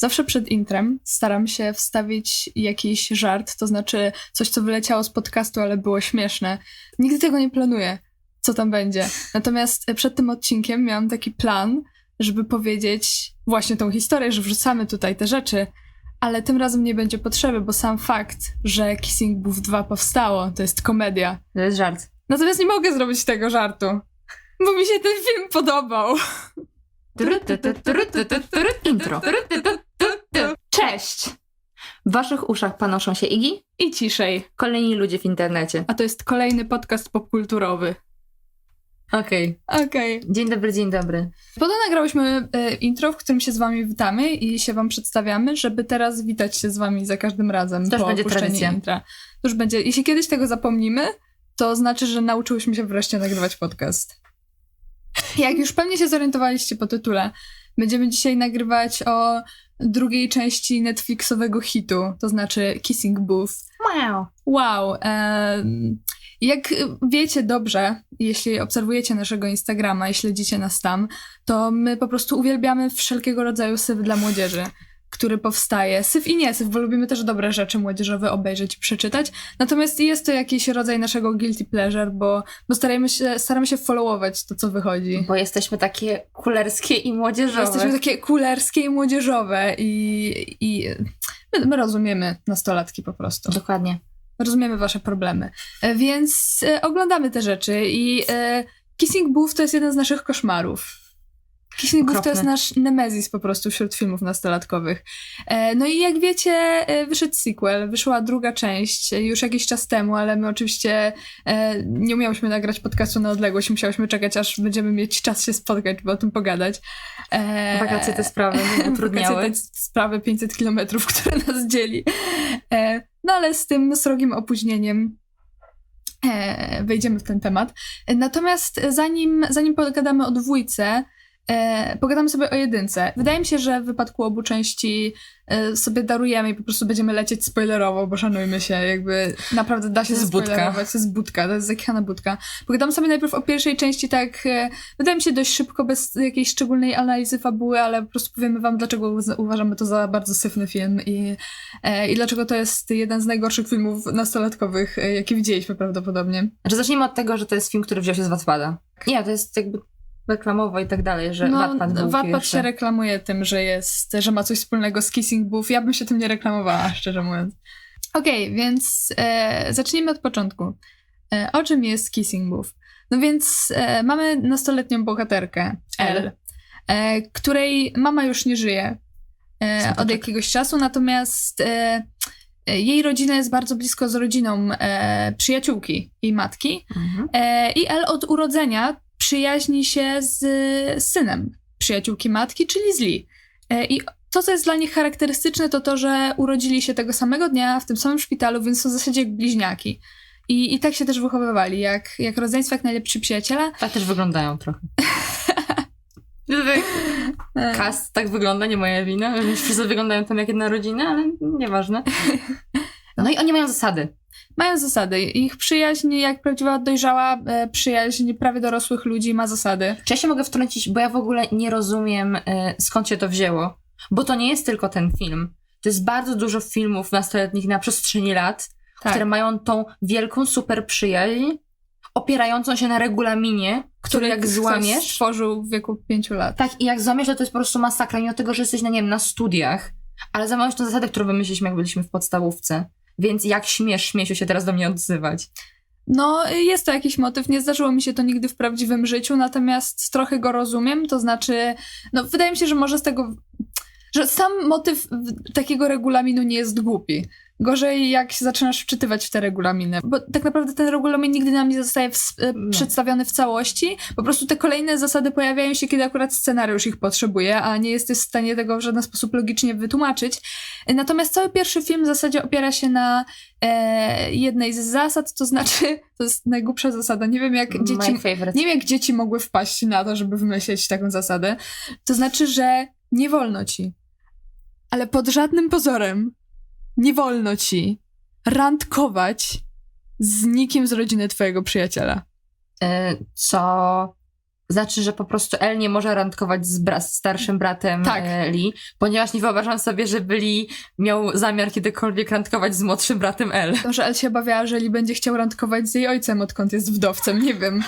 Zawsze przed intrem staram się wstawić jakiś żart, to znaczy coś, co wyleciało z podcastu, ale było śmieszne. Nigdy tego nie planuję, co tam będzie. Natomiast przed tym odcinkiem miałam taki plan, żeby powiedzieć właśnie tą historię, że wrzucamy tutaj te rzeczy, ale tym razem nie będzie potrzeby, bo sam fakt, że Kissing Booth 2 powstało, to jest komedia. To jest żart. Natomiast nie mogę zrobić tego żartu, bo mi się ten film podobał. Intro. Cześć! W waszych uszach panoszą się Igi I ciszej. kolejni ludzie w internecie. A to jest kolejny podcast popkulturowy. Okej. Okej. Dzień dobry, dzień dobry. Potem nagrałyśmy e, intro, w którym się z wami witamy i się wam przedstawiamy, żeby teraz witać się z wami za każdym razem To już po będzie opuszczeniu tradycja. intra. To już będzie. Jeśli kiedyś tego zapomnimy, to znaczy, że nauczyłyśmy się wreszcie nagrywać podcast. Jak już pewnie się zorientowaliście po tytule, będziemy dzisiaj nagrywać o drugiej części Netflixowego hitu, to znaczy Kissing Booth. Wow. Wow. em, jak wiecie dobrze, jeśli obserwujecie naszego Instagrama i śledzicie nas tam, to my po prostu uwielbiamy wszelkiego rodzaju syf dla młodzieży, który powstaje. Syf i nie syf, bo lubimy też dobre rzeczy młodzieżowe obejrzeć i przeczytać. Natomiast jest to jakiś rodzaj naszego guilty pleasure, bo, bo staramy, się, staramy się followować to, co wychodzi. Bo jesteśmy takie kulerskie i młodzieżowe. Jesteśmy takie kulerskie i młodzieżowe i, i my, my rozumiemy nastolatki po prostu. Dokładnie. Rozumiemy wasze problemy. E, Więc e, oglądamy te rzeczy i e, Kissing Booth to jest jeden z naszych koszmarów. Kissing Booth to jest nasz nemezis po prostu wśród filmów nastolatkowych. E, no i jak wiecie, e, wyszedł sequel, wyszła druga część e, już jakiś czas temu, ale my oczywiście nie umiałyśmy nagrać podcastu na odległość, musiałyśmy czekać, aż będziemy mieć czas się spotkać, by o tym pogadać. Wakacje te sprawy utrudniały. Wakacje te sprawy 500 kilometrów, które nas dzieli. No ale z tym srogim opóźnieniem wejdziemy w ten temat. Natomiast zanim, zanim pogadamy o dwójce, e, pogadamy sobie o jedynce. Wydaje mi się, że w wypadku obu części e, sobie darujemy i po prostu będziemy lecieć spoilerowo, bo szanujmy się, jakby naprawdę da się jest budka. To jest budka, to jest zakichana budka. Pogadamy sobie najpierw o pierwszej części tak, e, wydaje mi się dość szybko, bez jakiejś szczególnej analizy fabuły, ale po prostu powiemy wam, dlaczego uważamy to za bardzo syfny film i, e, i dlaczego to jest jeden z najgorszych filmów nastolatkowych, e, jakie widzieliśmy prawdopodobnie. Znaczy zacznijmy od tego, że to jest film, który wziął się z Wattpada. Nie, to jest jakby reklamowo i tak dalej, że No, Wattpad był Wattpad się reklamuje tym, że jest, że ma coś wspólnego z Kissing Booth. Ja bym się tym nie reklamowała, szczerze mówiąc. Okej, więc e, zacznijmy od początku. E, o czym jest Kissing Booth? No więc e, mamy nastoletnią bohaterkę. Elle, e, której mama już nie żyje e, od Smuteczek. jakiegoś czasu, natomiast e, e, jej rodzina jest bardzo blisko z rodziną e, przyjaciółki jej matki. Mhm. I El od urodzenia przyjaźni się z synem przyjaciółki matki, czyli z Lee. E, I to, co jest dla nich charakterystyczne, to to, że urodzili się tego samego dnia w tym samym szpitalu, więc są w zasadzie jak bliźniaki. I, i tak się też wychowywali, jak, jak rodzeństwo, jak najlepsi przyjaciele. Tak też wyglądają trochę. E, Cast tak wygląda, nie moja wina. Wszyscy wyglądają tam jak jedna rodzina, ale nieważne. No i oni mają zasady. Mają zasady. Ich przyjaźń, jak prawdziwa dojrzała e, przyjaźń prawie dorosłych ludzi, ma zasady. Czy ja się mogę wtrącić, bo ja w ogóle nie rozumiem, y, skąd się to wzięło. Bo to nie jest tylko ten film. To jest bardzo dużo filmów nastoletnich na przestrzeni lat, Tak. które mają tą wielką super przyjaźń, opierającą się na regulaminie, który jak ktoś złamiesz, stworzył w wieku pięciu lat. tak i jak złamiesz, to to jest po prostu masakra, mimo tego, że jesteś, no nie wiem, na studiach, ale złamałeś tą zasadę, którą wymyśliliśmy, jak byliśmy w podstawówce. Więc jak śmiesz, śmiesiu się teraz do mnie odzywać. No, jest to jakiś motyw. Nie zdarzyło mi się to nigdy w prawdziwym życiu, natomiast trochę go rozumiem. To znaczy, no, wydaje mi się, że może z tego. że sam motyw takiego regulaminu nie jest głupi. Gorzej, jak się zaczynasz wczytywać w te regulaminy. Bo tak naprawdę ten regulamin nigdy nam nie zostaje w, e, No. przedstawiony w całości. Po prostu te kolejne zasady pojawiają się, kiedy akurat scenariusz ich potrzebuje, a nie jesteś w stanie tego w żaden sposób logicznie wytłumaczyć. Natomiast cały pierwszy film w zasadzie opiera się na e, jednej z zasad, to znaczy, to jest najgłupsza zasada. Nie wiem, jak dzieci. Nie wiem, jak dzieci mogły wpaść na to, żeby wymyślić taką zasadę. To znaczy, że nie wolno ci, ale pod żadnym pozorem nie wolno ci randkować z nikim z rodziny twojego przyjaciela. Y, co znaczy, że po prostu El nie może randkować z, bra- z starszym bratem Tak. e, Lee, ponieważ nie wyobrażam sobie, żeby Lee miał zamiar kiedykolwiek randkować z młodszym bratem El. To, że El się obawiała, że Lee będzie chciał randkować z jej ojcem, odkąd jest wdowcem, nie wiem.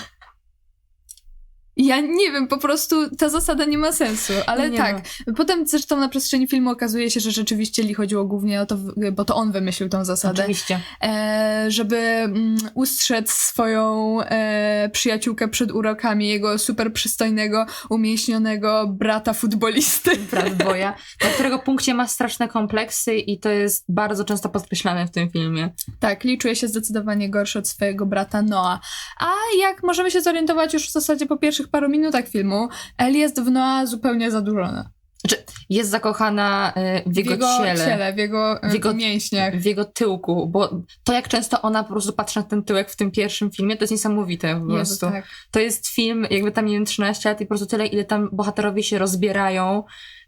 Ja nie wiem, po prostu ta zasada nie ma sensu, ale Nie tak. Potem zresztą na przestrzeni filmu okazuje się, że rzeczywiście Lee chodziło głównie o to, bo to on wymyślił tą zasadę, Oczywiście. e, żeby mm, ustrzec swoją e, przyjaciółkę przed urokami jego super przystojnego, umięśnionego brata futbolisty. Brat Boja, na którego punkcie ma straszne kompleksy i to jest bardzo często podkreślane w tym filmie. Tak, Lee czuje się zdecydowanie gorszy od swojego brata Noah. A jak możemy się zorientować już w zasadzie po pierwszych paru minutach filmu, El jest w Noah zupełnie zadłużona. Znaczy, jest zakochana e, w jego, ciele. ciele, w jego, e, W jego- mięśniach. w jego tyłku, bo to jak często ona po prostu patrzy na ten tyłek w tym pierwszym filmie, to jest niesamowite po Jezu, prostu. tak. To jest film, jakby tam, nie wiem, 13 lat i po prostu tyle, ile tam bohaterowie się rozbierają.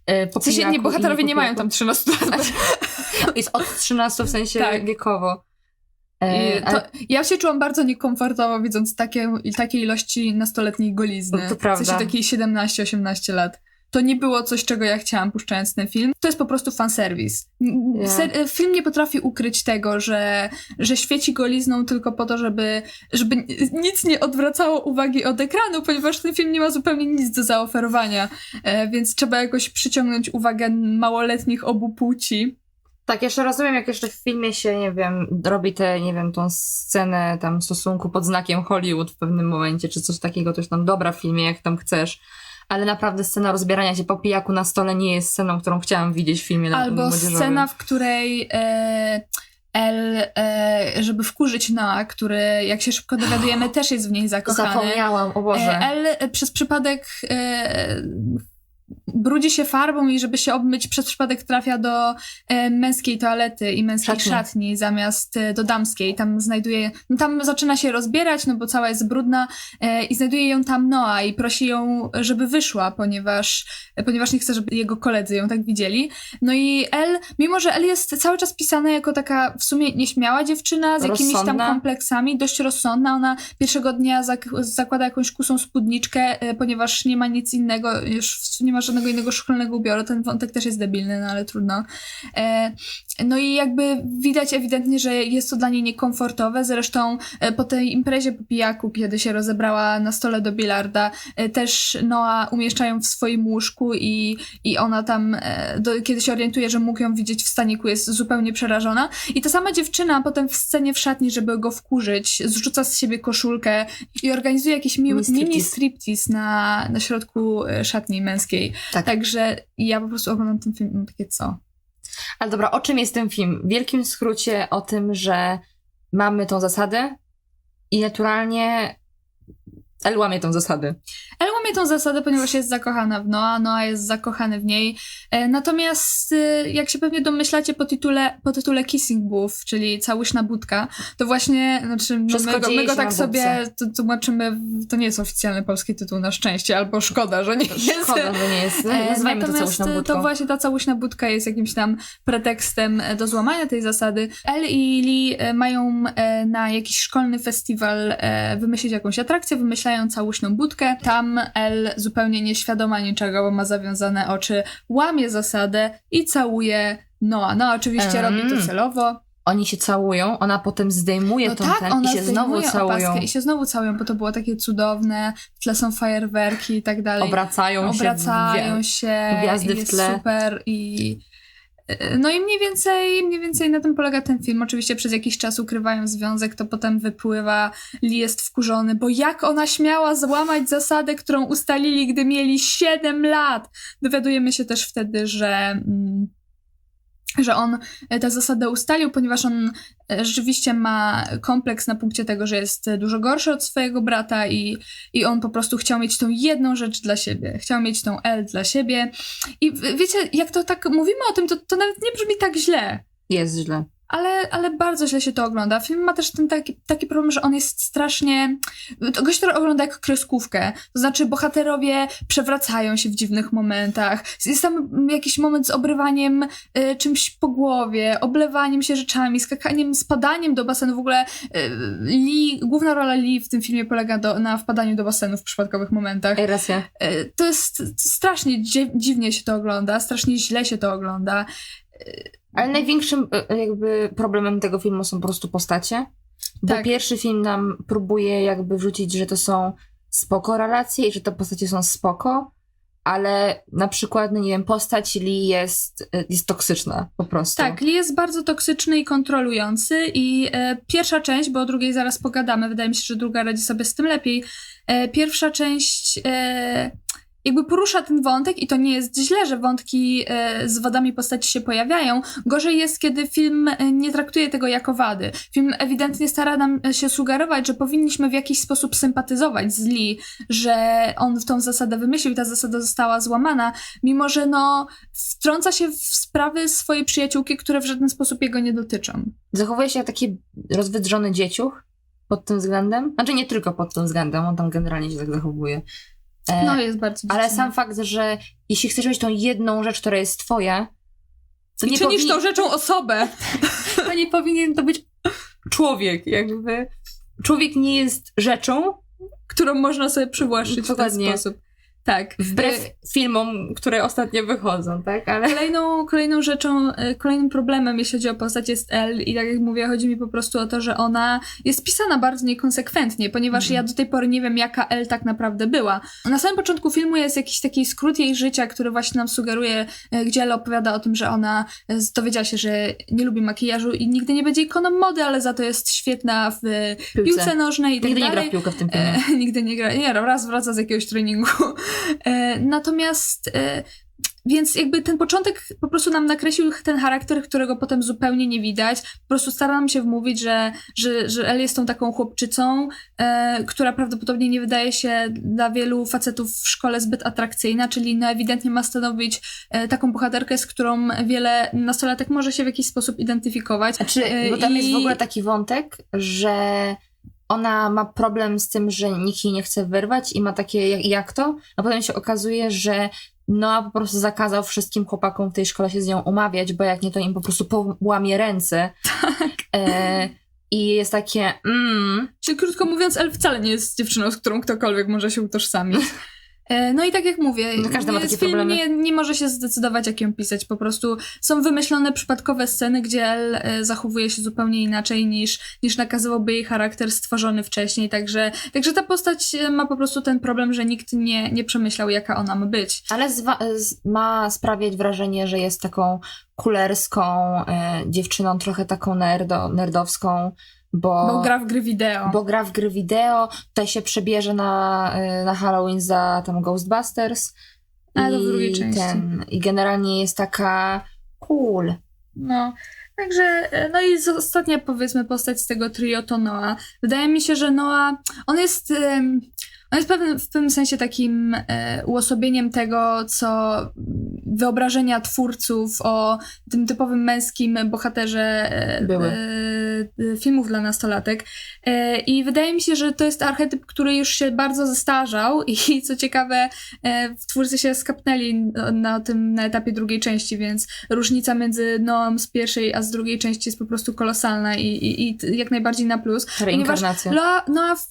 e, Po W sensie, nie, bohaterowie nie po mają tam 13 lat. Jest od 13 w sensie Tak. wiekowo. E, to, ja się czułam bardzo niekomfortowo widząc takie, takiej ilości nastoletniej golizny. To prawda. W sensie takiej 17-18 lat. To nie było coś, czego ja chciałam puszczając ten film. To jest po prostu fanserwis. Ja. Ser- film nie potrafi ukryć tego, że, że świeci golizną tylko po to, żeby, żeby nic nie odwracało uwagi od ekranu, ponieważ ten film nie ma zupełnie nic do zaoferowania. E, więc trzeba jakoś przyciągnąć uwagę małoletnich obu płci. Tak, jeszcze rozumiem, jak jeszcze w filmie się, nie wiem, robi tę, nie wiem, tą scenę tam stosunku pod znakiem Hollywood w pewnym momencie, czy coś takiego, już tam dobra w filmie, jak tam chcesz. Ale naprawdę scena rozbierania się po pijaku na stole nie jest sceną, którą chciałam widzieć w filmie Albo scena, w której e, El, e, żeby wkurzyć Noa, który, jak się szybko dowiadujemy, też jest w niej zakochany. Zapomniałam, o Boże. El e, przez przypadek e, brudzi się farbą i żeby się obmyć, przez przypadek trafia do e, męskiej toalety i męskiej Szatni. szatni, zamiast e, do damskiej. Tam znajduje, no tam zaczyna się rozbierać, no bo cała jest brudna e, i znajduje ją tam Noa i prosi ją, żeby wyszła, ponieważ, e, ponieważ nie chce, żeby jego koledzy ją tak widzieli. No i El, mimo że El jest cały czas pisana jako taka w sumie nieśmiała dziewczyna z jakimiś tam Rozsądna. kompleksami, dość rozsądna, ona pierwszego dnia zak- zakłada jakąś kusą spódniczkę, e, ponieważ nie ma nic innego, już nie ma żadnego innego szkolnego ubioru, ten wątek też jest debilny, no ale trudno. E, no i jakby widać ewidentnie, że jest to dla niej niekomfortowe, zresztą e, po tej imprezie po pijaku, kiedy się rozebrała na stole do bilarda, e, też Noa umieszczają w swoim łóżku i, i ona tam, e, do, kiedy się orientuje, że mógł ją widzieć w staniku, jest zupełnie przerażona. I ta sama dziewczyna potem w scenie w szatni, żeby go wkurzyć, zrzuca z siebie koszulkę i organizuje jakiś mi- Mini striptease. mini striptease na, na środku szatni męskiej. Tak. Także ja po prostu oglądam ten film takie co? Ale dobra, o czym jest ten film? W wielkim skrócie o tym, że mamy tą zasadę i naturalnie El łamie tą zasadę. El łamie tą zasadę, ponieważ jest zakochana w Noa, Noa jest zakochany w niej. E, natomiast, e, jak się pewnie domyślacie po tytule, po tytule Kissing Booth, czyli Całuszna Budka, to właśnie, znaczy, no my go, my go tak sobie to, tłumaczymy, to nie jest oficjalny polski tytuł na szczęście, albo szkoda, że nie jest. Szkoda, że nie jest. E, Nazwijmy to Natomiast e, budką. to właśnie ta całuśna budka jest jakimś tam pretekstem e, do złamania tej zasady. El i Lee e, mają e, na jakiś szkolny festiwal e, wymyślić jakąś atrakcję, wymyślają całuśną budkę. Tam El zupełnie nieświadoma niczego, bo ma zawiązane oczy, łamie zasadę i całuje Noa. No oczywiście Mm. robi to celowo. Oni się całują, ona potem zdejmuje No tą tak, ten ona i się znowu całują. i się znowu całują, bo to było takie cudowne, w tle są fajerwerki i tak dalej Obracają, obracają się. się, gwiazdy i w jest tle. super i no i mniej więcej, mniej więcej na tym polega ten film. Oczywiście przez jakiś czas ukrywają związek, to potem wypływa, Lee jest wkurzony, bo jak ona śmiała złamać zasadę, którą ustalili, gdy mieli 7 lat. Dowiadujemy się też wtedy, że... Mm, że on e, tę zasadę ustalił, ponieważ on e, rzeczywiście ma kompleks na punkcie tego, że jest e, dużo gorszy od swojego brata i, i on po prostu chciał mieć tą jedną rzecz dla siebie. Chciał mieć tą L dla siebie. I wiecie, jak to tak mówimy o tym, to, to nawet nie brzmi tak źle. Jest źle. Ale, ale bardzo źle się to ogląda. Film ma też ten taki, taki problem, że on jest strasznie... To gość, który ogląda jak kreskówkę. To znaczy bohaterowie przewracają się w dziwnych momentach. Jest tam jakiś moment z obrywaniem y, czymś po głowie, oblewaniem się rzeczami, skakaniem, spadaniem do basenu. W ogóle y, Lee, główna rola Lee w tym filmie polega do, na wpadaniu do basenu w przypadkowych momentach. Ej, racja. Y, to jest strasznie dzi- dziwnie się to ogląda, strasznie źle się to ogląda. Ale największym e, jakby problemem tego filmu są po prostu postacie. Bo Tak. pierwszy film nam próbuje jakby wrzucić, że to są spoko relacje i że te postacie są spoko, ale na przykład, no nie wiem, postać Lee jest, e, jest toksyczna po prostu. Tak, Lee jest bardzo toksyczny i kontrolujący i e, pierwsza część, bo o drugiej zaraz pogadamy, wydaje mi się, że druga radzi sobie z tym lepiej. E, pierwsza część e, jakby porusza ten wątek i to nie jest źle, że wątki e, z wadami postaci się pojawiają. Gorzej jest, kiedy film e, nie traktuje tego jako wady. Film ewidentnie stara nam e, się sugerować, że powinniśmy w jakiś sposób sympatyzować z Lee, że on tą zasadę wymyślił ta zasada została złamana, mimo że no wtrąca się w sprawy swojej przyjaciółki, które w żaden sposób jego nie dotyczą. Zachowuje się jak taki rozwydrzony dzieciuch pod tym względem. Znaczy nie tylko pod tym względem, on tam generalnie się tak zachowuje. E, No jest bardzo ale dziwne. sam fakt, że jeśli chcesz mieć tą jedną rzecz, która jest twoja, to I nie, czynisz tą rzeczą osobę. to nie powinien to być człowiek, jakby. Człowiek nie jest rzeczą, którą można sobie przywłaszczyć w ten Dokładnie. sposób. Tak. wbrew E, filmom, które ostatnio wychodzą, tak? Ale Kolejną, kolejną rzeczą, e, kolejnym problemem, jeśli chodzi o postać, jest Elle i tak jak mówię, chodzi mi po prostu o to, że ona jest pisana bardzo niekonsekwentnie, ponieważ Mhm. ja do tej pory nie wiem, jaka Elle tak naprawdę była. Na samym początku filmu jest jakiś taki skrót jej życia, który właśnie nam sugeruje, e, gdzie Elle opowiada o tym, że ona dowiedziała się, że nie lubi makijażu i nigdy nie będzie ikoną mody, ale za to jest świetna w piłce. piłce nożnej i tak Nigdy nie dalej. gra w piłkę w tym filmie. E, nigdy nie gra. Nie, raz wraca z jakiegoś treningu. E, natomiast. E, więc jakby ten początek po prostu nam nakreślił ten charakter, którego potem zupełnie nie widać. Po prostu stara nam się wmówić, że, że, że Elle jest tą taką chłopczycą, e, która prawdopodobnie nie wydaje się dla wielu facetów w szkole zbyt atrakcyjna, czyli no ewidentnie ma stanowić e, taką bohaterkę, z którą wiele nastolatek może się w jakiś sposób identyfikować. Znaczy, bo tam jest w i- ogóle taki wątek, że ona ma problem z tym, że nikt jej nie chce wyrwać i ma takie, jak, jak to? A potem się okazuje, że Noah po prostu zakazał wszystkim chłopakom w tej szkole się z nią umawiać, bo jak nie, to im po prostu połamie ręce. Tak. E, I jest takie, mm, Czyli krótko mówiąc, Elle wcale nie jest dziewczyną, z którą ktokolwiek może się utożsamić. E, No i tak jak mówię, No każdy ma takie film problemy. nie, nie może się zdecydować, jak ją pisać. Po prostu są wymyślone przypadkowe sceny, gdzie Elle e, zachowuje się zupełnie inaczej niż, niż nakazywałby jej charakter stworzony wcześniej. Także, także ta postać e, ma po prostu ten problem, że nikt nie, nie przemyślał, jaka ona ma być. ale ma sprawiać wrażenie, że jest taką kulerską e, dziewczyną, trochę taką nerdo, nerdowską, bo, Bo gra w gry wideo. bo gra w gry wideo, tutaj się przebierze na, y, na Halloween za tam Ghostbusters. A, to w drugiej części. Ten, I generalnie jest taka cool. No, także, e, no i z- ostatnia powiedzmy postać z tego trio to Noah. Wydaje mi się, że Noah, on jest, em, on jest pewien, w pewnym sensie takim e, uosobieniem tego, co wyobrażenia twórców o tym typowym męskim bohaterze e, Były. e, filmów dla nastolatek. E, I wydaje mi się, że to jest archetyp, który już się bardzo zestarzał i co ciekawe, e, twórcy się skapnęli na, tym na etapie drugiej części, więc różnica między Noam z pierwszej a z drugiej części jest po prostu kolosalna i, i, i jak najbardziej na plus. Reinkarnacja. Noa, Noa w,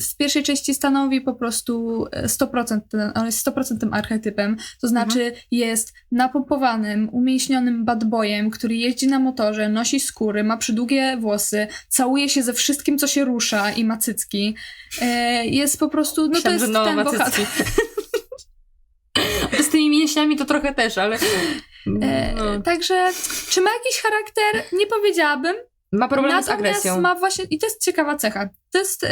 w, pierwszej części stanowi po prostu 100%, ten, on jest 100% tym archetypem, to znaczy jest napompowanym, umięśnionym bad boyem, który jeździ na motorze, nosi skóry, ma przydługie włosy, całuje się ze wszystkim, co się rusza i ma cycki. E, jest po prostu, no to jest Noah ten bohater. Z tymi mięśniami to trochę też, ale... E, No. Także, czy ma jakiś charakter? Nie powiedziałabym. Ma problem z Natomiast agresją. ma właśnie, i to jest ciekawa cecha, to jest, y,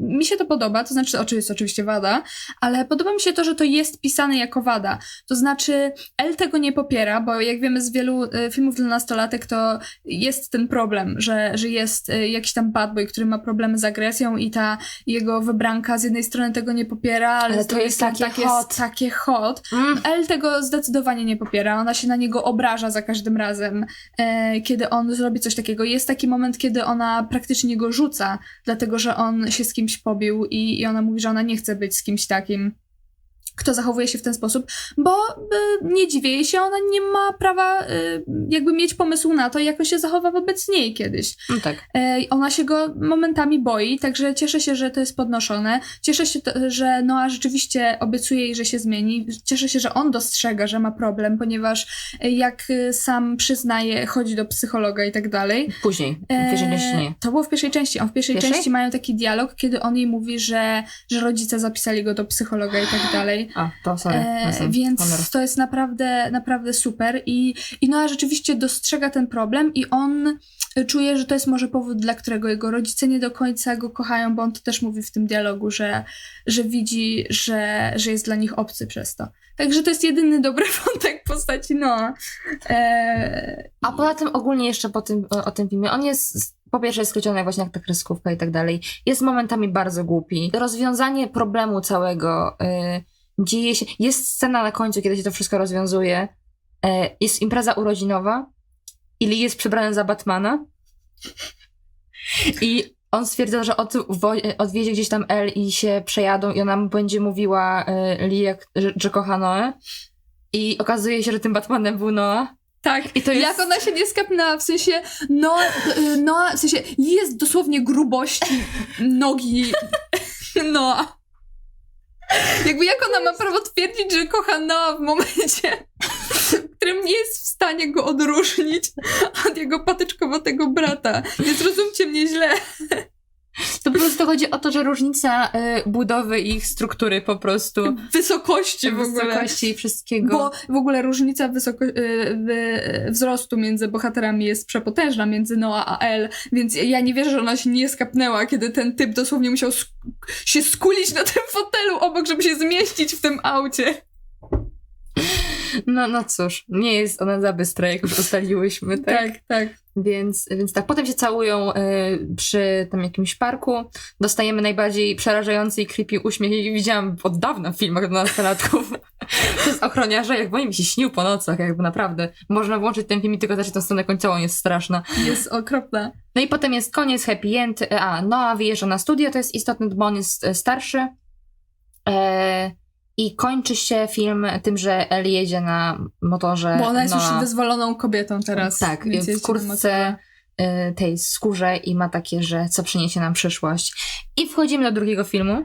mi się to podoba, to znaczy, oczywiście jest oczywiście wada, ale podoba mi się to, że to jest pisane jako wada. To znaczy, L tego nie popiera, bo jak wiemy z wielu y, filmów dla nastolatek, to jest ten problem, że, że jest y, jakiś tam bad boy, który ma problemy z agresją i ta jego wybranka z jednej strony tego nie popiera, ale, Ale to jest takie tak hot. jest takie hot. Mm. El tego zdecydowanie nie popiera. Ona się na niego obraża za każdym razem, e, kiedy on zrobi coś takiego. Jest taki moment, kiedy ona praktycznie go rzuca, dlatego że on się z kimś pobił i, i ona mówi, że ona nie chce być z kimś takim. Kto zachowuje się w ten sposób, bo y, nie dziwię jej się, ona nie ma prawa y, jakby mieć pomysłu na to, jak on się zachowa wobec niej kiedyś. No tak. E, Ona się go momentami boi, także cieszę się, że to jest podnoszone. Cieszę się, że Noah rzeczywiście obiecuje jej, że się zmieni. Cieszę się, że on dostrzega, że ma problem, ponieważ e, jak e, sam przyznaje, chodzi do psychologa i tak dalej. Później. W pierwszej części nie. To było w pierwszej części. On w pierwszej, Pierwszej? części mają taki dialog, kiedy on jej mówi, że, że rodzice zapisali go do psychologa i tak dalej. A, to sorry. E, więc Honor. to jest naprawdę, naprawdę super i, i Noah rzeczywiście dostrzega ten problem i on czuje, że to jest może powód, dla którego jego rodzice nie do końca go kochają, bo on to też mówi w tym dialogu, że, że widzi, że, że jest dla nich obcy przez to. Także to jest jedyny dobry wątek postaci Noah. E, A poza tym ogólnie jeszcze po tym, o, tym filmie, on jest po pierwsze jest właśnie jak ta kreskówka i tak dalej. Jest momentami bardzo głupi. Rozwiązanie problemu całego y, dzieje się... Jest scena na końcu, kiedy się to wszystko rozwiązuje. Y, jest impreza urodzinowa i Lee jest przebrany za Batmana i on stwierdza, że od, wo, odwiezie gdzieś tam El i się przejadą i ona będzie mówiła Lee, jak, że, że kocha Noę. I okazuje się, że tym Batmanem był Noah. tak, I to jest... jak ona się nie skapnęła, w sensie y, Noah w sensie jest dosłownie grubości nogi Noah. Jakby jak ona ma prawo twierdzić, że kocha Noah w momencie, w którym nie jest w stanie go odróżnić od jego patyczkowatego brata. Nie zrozumcie mnie źle. To po prostu chodzi o to, że różnica y, budowy ich struktury po prostu. Wysokości w ogóle. Wysokości i wszystkiego. Bo w ogóle różnica wysoko, y, wzrostu między bohaterami jest przepotężna, między Noah a El, więc ja nie wierzę, że ona się nie skapnęła, kiedy ten typ dosłownie musiał sk- się skulić na tym fotelu obok, żeby się zmieścić w tym aucie. No, no cóż, nie jest ona za bystra, jak już ustaliłyśmy, tak? Tak, tak. Więc, więc tak, potem się całują y, przy tam jakimś parku. Dostajemy najbardziej przerażający i creepy uśmiech, jaki widziałam od dawna w filmach dla nastolatków. to jest ochroniarza, jak bo mi się śnił po nocach, jakby naprawdę. Można włączyć ten film i tylko zobaczyć tę scenę końcową, jest straszna. Jest okropna. No i potem jest koniec, happy end. E, A, Noah wyjeżdża na studio, to jest istotne, bo on jest e, starszy. E, I kończy się film tym, że Ellie jedzie na motorze. Bo ona jest Noah. już wyzwoloną kobietą teraz. Tak, więc w kurtce y, tej skórze i ma takie, że co przyniesie nam przyszłość. I wchodzimy do drugiego filmu.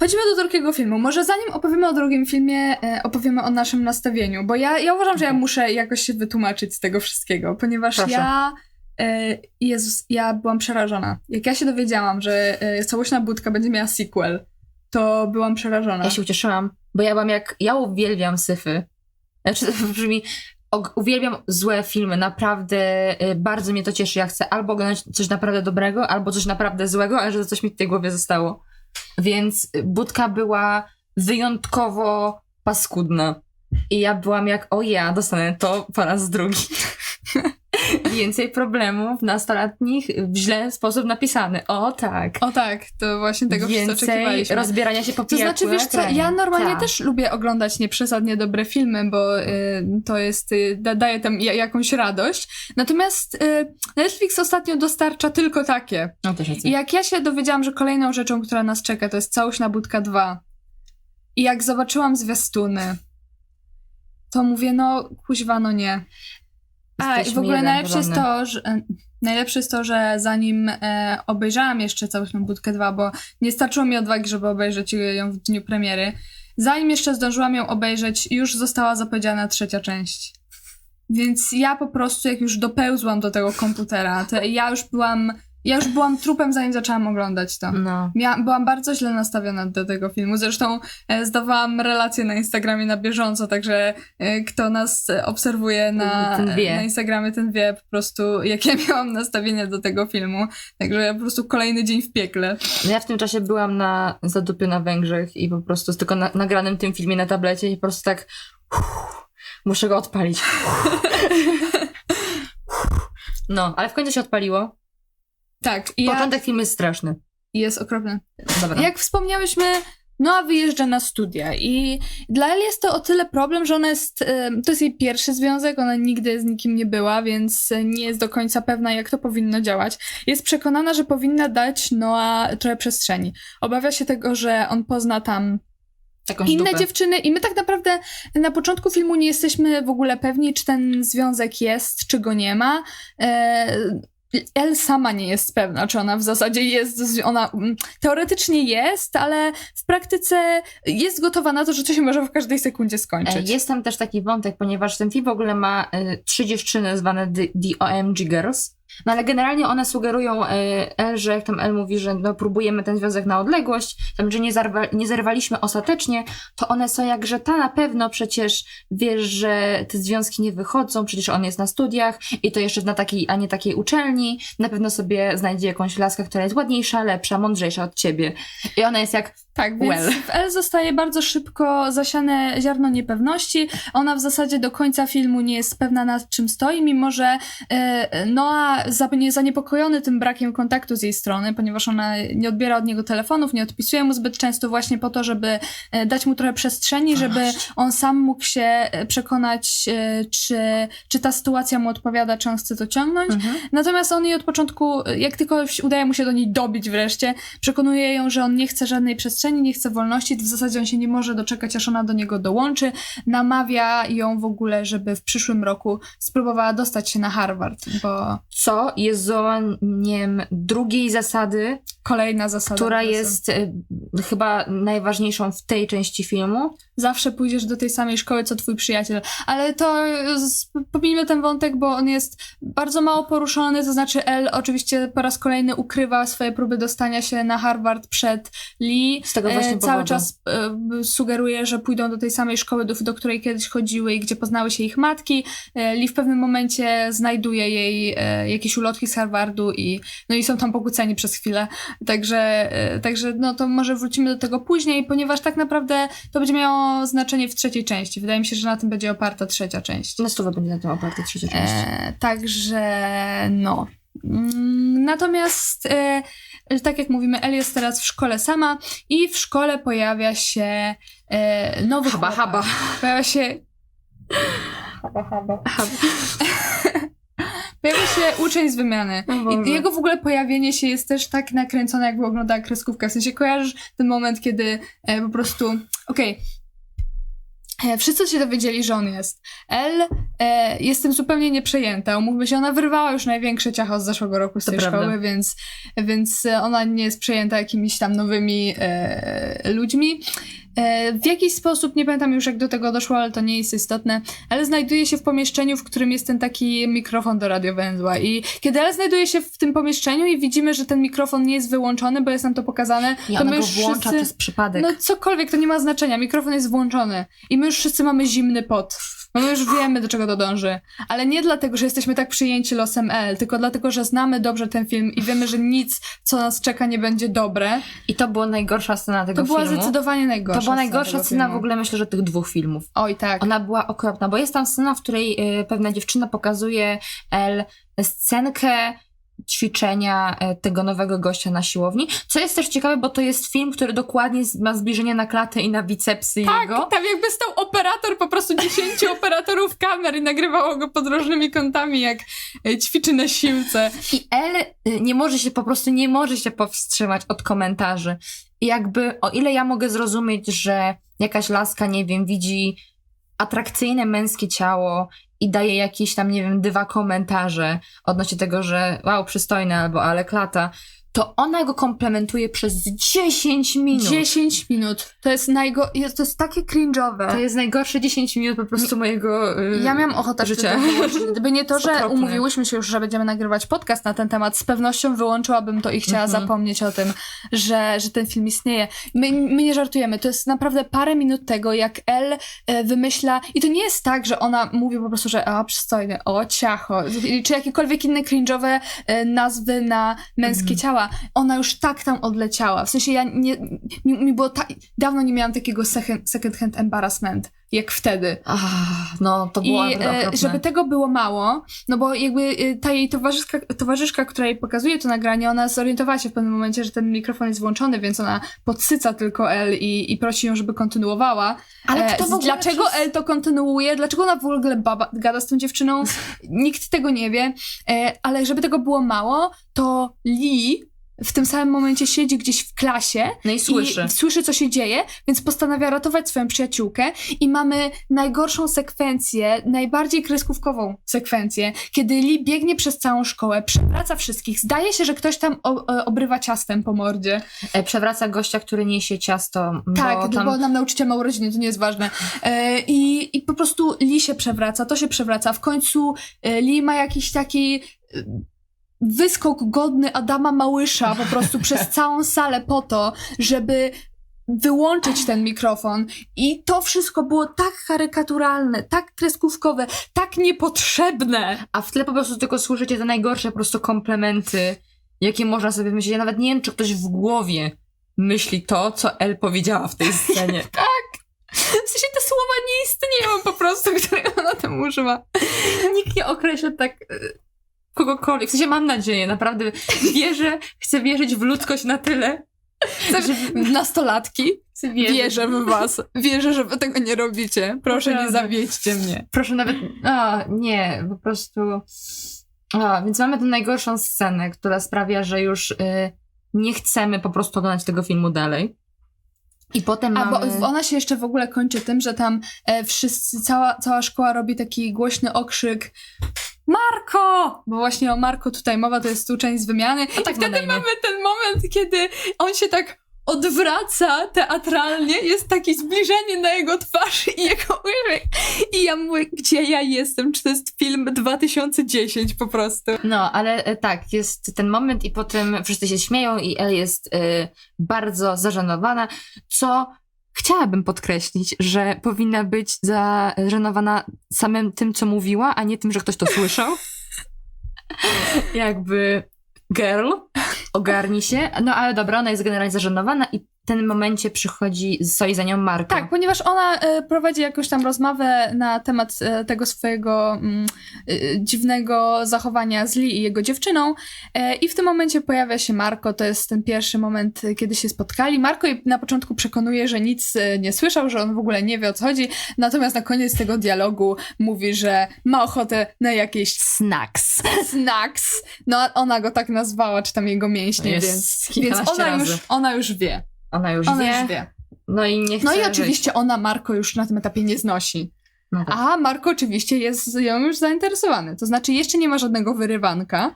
Chodźmy do drugiego filmu. Może zanim opowiemy o drugim filmie, e, opowiemy o naszym nastawieniu, bo ja, ja uważam, że ja muszę jakoś się wytłumaczyć z tego wszystkiego, ponieważ Proszę. ja. E, Jezus, ja byłam przerażona. Jak ja się dowiedziałam, że e, całośna budka będzie miała sequel, to byłam przerażona. Ja się ucieszyłam, bo ja byłam jak, ja uwielbiam syfy. Znaczy, to brzmi, uwielbiam złe filmy, naprawdę y, bardzo mnie to cieszy. Ja chcę albo oglądać coś naprawdę dobrego, albo coś naprawdę złego, ale że coś mi w tej głowie zostało. Więc budka była wyjątkowo paskudna. I ja byłam jak, o ja, dostanę to po raz drugi. Więcej problemów nastolatnich w źle sposób napisany. O tak. O tak, to właśnie tego wszyscy Więcej oczekiwaliśmy. rozbierania się po To znaczy, wiesz co, ekranie. ja normalnie Tak. też lubię oglądać nieprzesadnie dobre filmy, bo y, to jest, y, da, daje tam ja, jakąś radość. Natomiast y, Netflix ostatnio dostarcza tylko takie. No też I racja. jak ja się dowiedziałam, że kolejną rzeczą, która nas czeka, to jest Całość na Budka 2. I jak zobaczyłam zwiastuny, to mówię, no kuźwa, no nie. A, i w ogóle najlepsze jest to, że... Najlepsze jest to, że zanim e, obejrzałam jeszcze Całość na Budkę 2, bo nie starczyło mi odwagi, żeby obejrzeć ją w dniu premiery, zanim jeszcze zdążyłam ją obejrzeć, już została zapowiedziana trzecia część. Więc ja po prostu, jak już dopełzłam do tego komputera, to ja już byłam Ja już byłam trupem, zanim zaczęłam oglądać to. No. Mia- byłam bardzo źle nastawiona do tego filmu. Zresztą e, zdawałam relacje na Instagramie na bieżąco, także e, kto nas obserwuje na, na Instagramie, ten wie po prostu, jakie miałam nastawienie do tego filmu. Także po prostu kolejny dzień w piekle. Ja w tym czasie byłam na zadupie na Węgrzech i po prostu z tylko na, nagranym tym filmie na tablecie i po prostu tak uff, muszę go odpalić. No, ale w końcu się odpaliło. Tak, i ja, Początek filmu jest straszny. jest okropny. Dobra. Jak wspomniałyśmy, Noa wyjeżdża na studia i dla Elle jest to o tyle problem, że ona jest, em, to jest jej pierwszy związek, ona nigdy z nikim nie była, więc nie jest do końca pewna, jak to powinno działać. Jest przekonana, że powinna dać Noa trochę przestrzeni. Obawia się tego, że on pozna tam Jakąś inne dupę. dziewczyny i my tak naprawdę na początku filmu nie jesteśmy w ogóle pewni, czy ten związek jest, czy go nie ma. E, El sama nie jest pewna, czy ona w zasadzie jest, ona mm, teoretycznie jest, ale w praktyce jest gotowa na to, że to się może w każdej sekundzie E, skończyć. Jest tam też taki wątek, ponieważ ten film w ogóle ma e, trzy dziewczyny zwane The, the OMG Girls. No ale generalnie one sugerują e, El, że jak tam El mówi, że no, próbujemy ten związek na odległość, tam, że nie, zarwa, nie zerwaliśmy ostatecznie, to one są jak, że ta na pewno przecież wiesz, że te związki nie wychodzą, przecież on jest na studiach i to jeszcze na takiej, a nie takiej uczelni, na pewno sobie znajdzie jakąś laskę, która jest ładniejsza, lepsza, mądrzejsza od ciebie. I ona jest jak, Tak, więc Well. w El zostaje bardzo szybko zasiane ziarno niepewności. Ona w zasadzie do końca filmu nie jest pewna nad czym stoi, mimo że e, nie, zaniepokojony tym brakiem kontaktu z jej strony, ponieważ ona nie odbiera od niego telefonów, nie odpisuje mu zbyt często właśnie po to, żeby e, dać mu trochę przestrzeni, żeby on sam mógł się e, przekonać, e, czy, czy ta sytuacja mu odpowiada, czy on chce to ciągnąć. mhm. Natomiast on jej od początku, jak tylko udaje mu się do niej dobić wreszcie, przekonuje ją, że on nie chce żadnej przestrzeni, nie chce wolności, w zasadzie on się nie może doczekać, aż ona do niego dołączy. Namawia ją w ogóle, żeby w przyszłym roku spróbowała dostać się na Harvard, bo co jest złamaniem drugiej zasady, kolejna zasada. która jest e, chyba najważniejszą w tej części filmu. Zawsze pójdziesz do tej samej szkoły, co twój przyjaciel. Ale to pomijmy ten wątek, bo on jest bardzo mało poruszony, to znaczy El oczywiście po raz kolejny ukrywa swoje próby dostania się na Harvard przed Lee. Z tego właśnie E, cały powodu. czas e, sugeruje, że pójdą do tej samej szkoły, do, do której kiedyś chodziły i gdzie poznały się ich matki. E, Lee w pewnym momencie znajduje jej e, jakieś ulotki z Harvardu i, no i są tam pokłóceni przez chwilę. Także, e, także no to może wrócimy do tego później, ponieważ tak naprawdę to będzie miało znaczenie w trzeciej części. Wydaje mi się, że na tym będzie oparta trzecia część. Na stówę będzie na tym oparta trzecia część. E, także no. Mm, Natomiast, e, tak jak mówimy, El jest teraz w szkole sama i w szkole pojawia się e, nowy Haba, chłopak. haba. Pojawia się, Haba, haba. pojawia się uczeń z wymiany. O Boże. I jego w ogóle pojawienie się jest też tak nakręcone, jakby oglądała kreskówkę. W sensie kojarzysz ten moment, kiedy e, po prostu, okej, e, Wszyscy się dowiedzieli, że on jest. El e, jestem zupełnie nieprzejęta. Umówmy się, ona wyrwała już największe ciacho z zeszłego roku z To tej prawda. szkoły, więc, więc e, ona nie jest przejęta jakimiś tam nowymi e, ludźmi. E, w jakiś sposób, nie pamiętam już jak do tego doszło, ale to nie jest istotne, ale znajduje się w pomieszczeniu, w którym jest ten taki mikrofon do radiowęzła i kiedy El znajduje się w tym pomieszczeniu i widzimy, że ten mikrofon nie jest wyłączony, bo jest nam to pokazane, I to my już włącza wszyscy... przez przypadek. No cokolwiek, to nie ma znaczenia. Mikrofon jest włączony. I my już wszyscy mamy zimny pot. Bo my już wiemy, do czego to dąży. Ale nie dlatego, że jesteśmy tak przyjęci losem L, tylko dlatego, że znamy dobrze ten film i wiemy, że nic, co nas czeka, nie będzie dobre. I to była najgorsza scena tego To była filmu. zdecydowanie najgorsza to była scena najgorsza scena filmu. w ogóle, myślę, że tych dwóch filmów. Oj, tak. Ona była okropna, bo jest tam scena, w której y, pewna dziewczyna pokazuje El scenkę ćwiczenia e, tego nowego gościa na siłowni, co jest też ciekawe, bo to jest film, który dokładnie ma zbliżenie na klatę i na bicepsy Tak, jego. tam jakby stał operator, po prostu 10 operatorów kamer i nagrywało go pod różnymi kątami, jak e, ćwiczy na siłce. I El y, nie może się, po prostu nie może się powstrzymać od komentarzy. I jakby, o ile ja mogę zrozumieć, że jakaś laska, nie wiem, widzi atrakcyjne męskie ciało i daje jakieś tam, nie wiem, dwa komentarze odnośnie tego, że wow, przystojne albo ale klata, to ona go komplementuje przez 10 minut. 10 minut. To jest najgo... jest- To jest takie cringe'owe. To jest najgorsze 10 minut po prostu mojego y, Ja miałam ochotę życia. Gdyby nie to, że okropne. umówiłyśmy się już, że będziemy nagrywać podcast na ten temat, z pewnością wyłączyłabym to i chciała Mhm. zapomnieć o tym, że, że ten film istnieje. My, my nie żartujemy. To jest naprawdę parę minut tego, jak Elle e, wymyśla i to nie jest tak, że ona mówi po prostu, że a, przystojny, o, ciacho, czy jakiekolwiek inne cringe'owe e, nazwy na męskie Mhm. ciała. Ona już tak tam odleciała. W sensie ja nie, mi, mi było ta, dawno nie miałam takiego second, second hand embarrassment, jak wtedy. Ach, no, to było I e, żeby tego było mało, no bo jakby e, ta jej towarzyszka, towarzyszka, która jej pokazuje to nagranie, ona zorientowała się w pewnym momencie, że ten mikrofon jest włączony, więc ona podsyca tylko El i, i prosi ją, żeby kontynuowała. Ale E, kto w ogóle dlaczego przez- El to kontynuuje? Dlaczego ona w ogóle baba, gada z tą dziewczyną? Nikt tego nie wie. E, ale żeby tego było mało, to Lee w tym samym momencie siedzi gdzieś w klasie No i słyszy. i słyszy, co się dzieje, więc postanawia ratować swoją przyjaciółkę i mamy najgorszą sekwencję, najbardziej kreskówkową sekwencję, kiedy Lee biegnie przez całą szkołę, przewraca wszystkich, zdaje się, że ktoś tam o, obrywa ciastem po mordzie. E, Przewraca gościa, który niesie ciasto. Tak, bo bo tam... nam nauczyciel ma urodziny, to nie jest ważne. E, i, I po prostu Lee się przewraca, to się przewraca. W końcu e, Lee ma jakiś taki e, wyskok godny Adama Małysza po prostu przez całą salę po to, żeby wyłączyć ten mikrofon i to wszystko było tak karykaturalne, tak kreskówkowe, tak niepotrzebne. A w tle po prostu tylko słyszycie te najgorsze po prostu komplementy, jakie można sobie myśleć. Ja nawet nie wiem, czy ktoś w głowie myśli to, co El powiedziała w tej scenie. W sensie te słowa nie istnieją po prostu, które ona tam używa. Nikt nie określa tak e, kogokolwiek. W sensie mam nadzieję, naprawdę wierzę, chcę wierzyć w ludzkość na tyle, Nastolatki, chcę wierzyć. wierzę w was. Wierzę, że wy tego nie robicie. Proszę, nie Naprawdę. zawiedźcie mnie. Proszę nawet. A, nie, po prostu. A, więc mamy tę najgorszą scenę, która sprawia, że już y, nie chcemy po prostu oglądać tego filmu dalej. I potem A mamy... bo ona się jeszcze w ogóle kończy tym, że tam e, wszyscy, cała, cała szkoła robi taki głośny okrzyk Marko! Bo właśnie o Marko tutaj mowa, to jest uczeń z wymiany. A tak I wtedy mamy ten moment, kiedy on się tak odwraca teatralnie, jest takie zbliżenie na jego twarz i jego uśmiech. I ja mówię, gdzie ja jestem? Czy to jest film 2010 po prostu? No, ale e, tak, jest ten moment i potem wszyscy się śmieją i El jest e, bardzo zażenowana, co chciałabym podkreślić, że powinna być zażenowana samym tym, co mówiła, a nie tym, że ktoś to słyszał. Jakby girl, ogarnij się. No ale dobra, ona jest generalnie zażenowana i w tym momencie przychodzi, stoi za nią Marko. Tak, ponieważ ona e, prowadzi jakąś tam rozmowę na temat e, tego swojego e, dziwnego zachowania z Lee i jego dziewczyną i w tym momencie pojawia się Marko, to jest ten pierwszy moment, kiedy się spotkali. Marko jej na początku przekonuje, że nic nie słyszał, że on w ogóle nie wie o co chodzi, natomiast na koniec tego dialogu mówi, że ma ochotę na jakieś Snacks. snacks. No ona go tak nazwała, czy tam jego mięśnie, Jest więc, więc ona, razy. już, ona już wie. Ona już Ona wie. już wie. No i nie chce No i żyć. oczywiście ona Marko już na tym etapie nie znosi. No tak. A Marko oczywiście jest ją już zainteresowany. To znaczy jeszcze nie ma żadnego wyrywanka.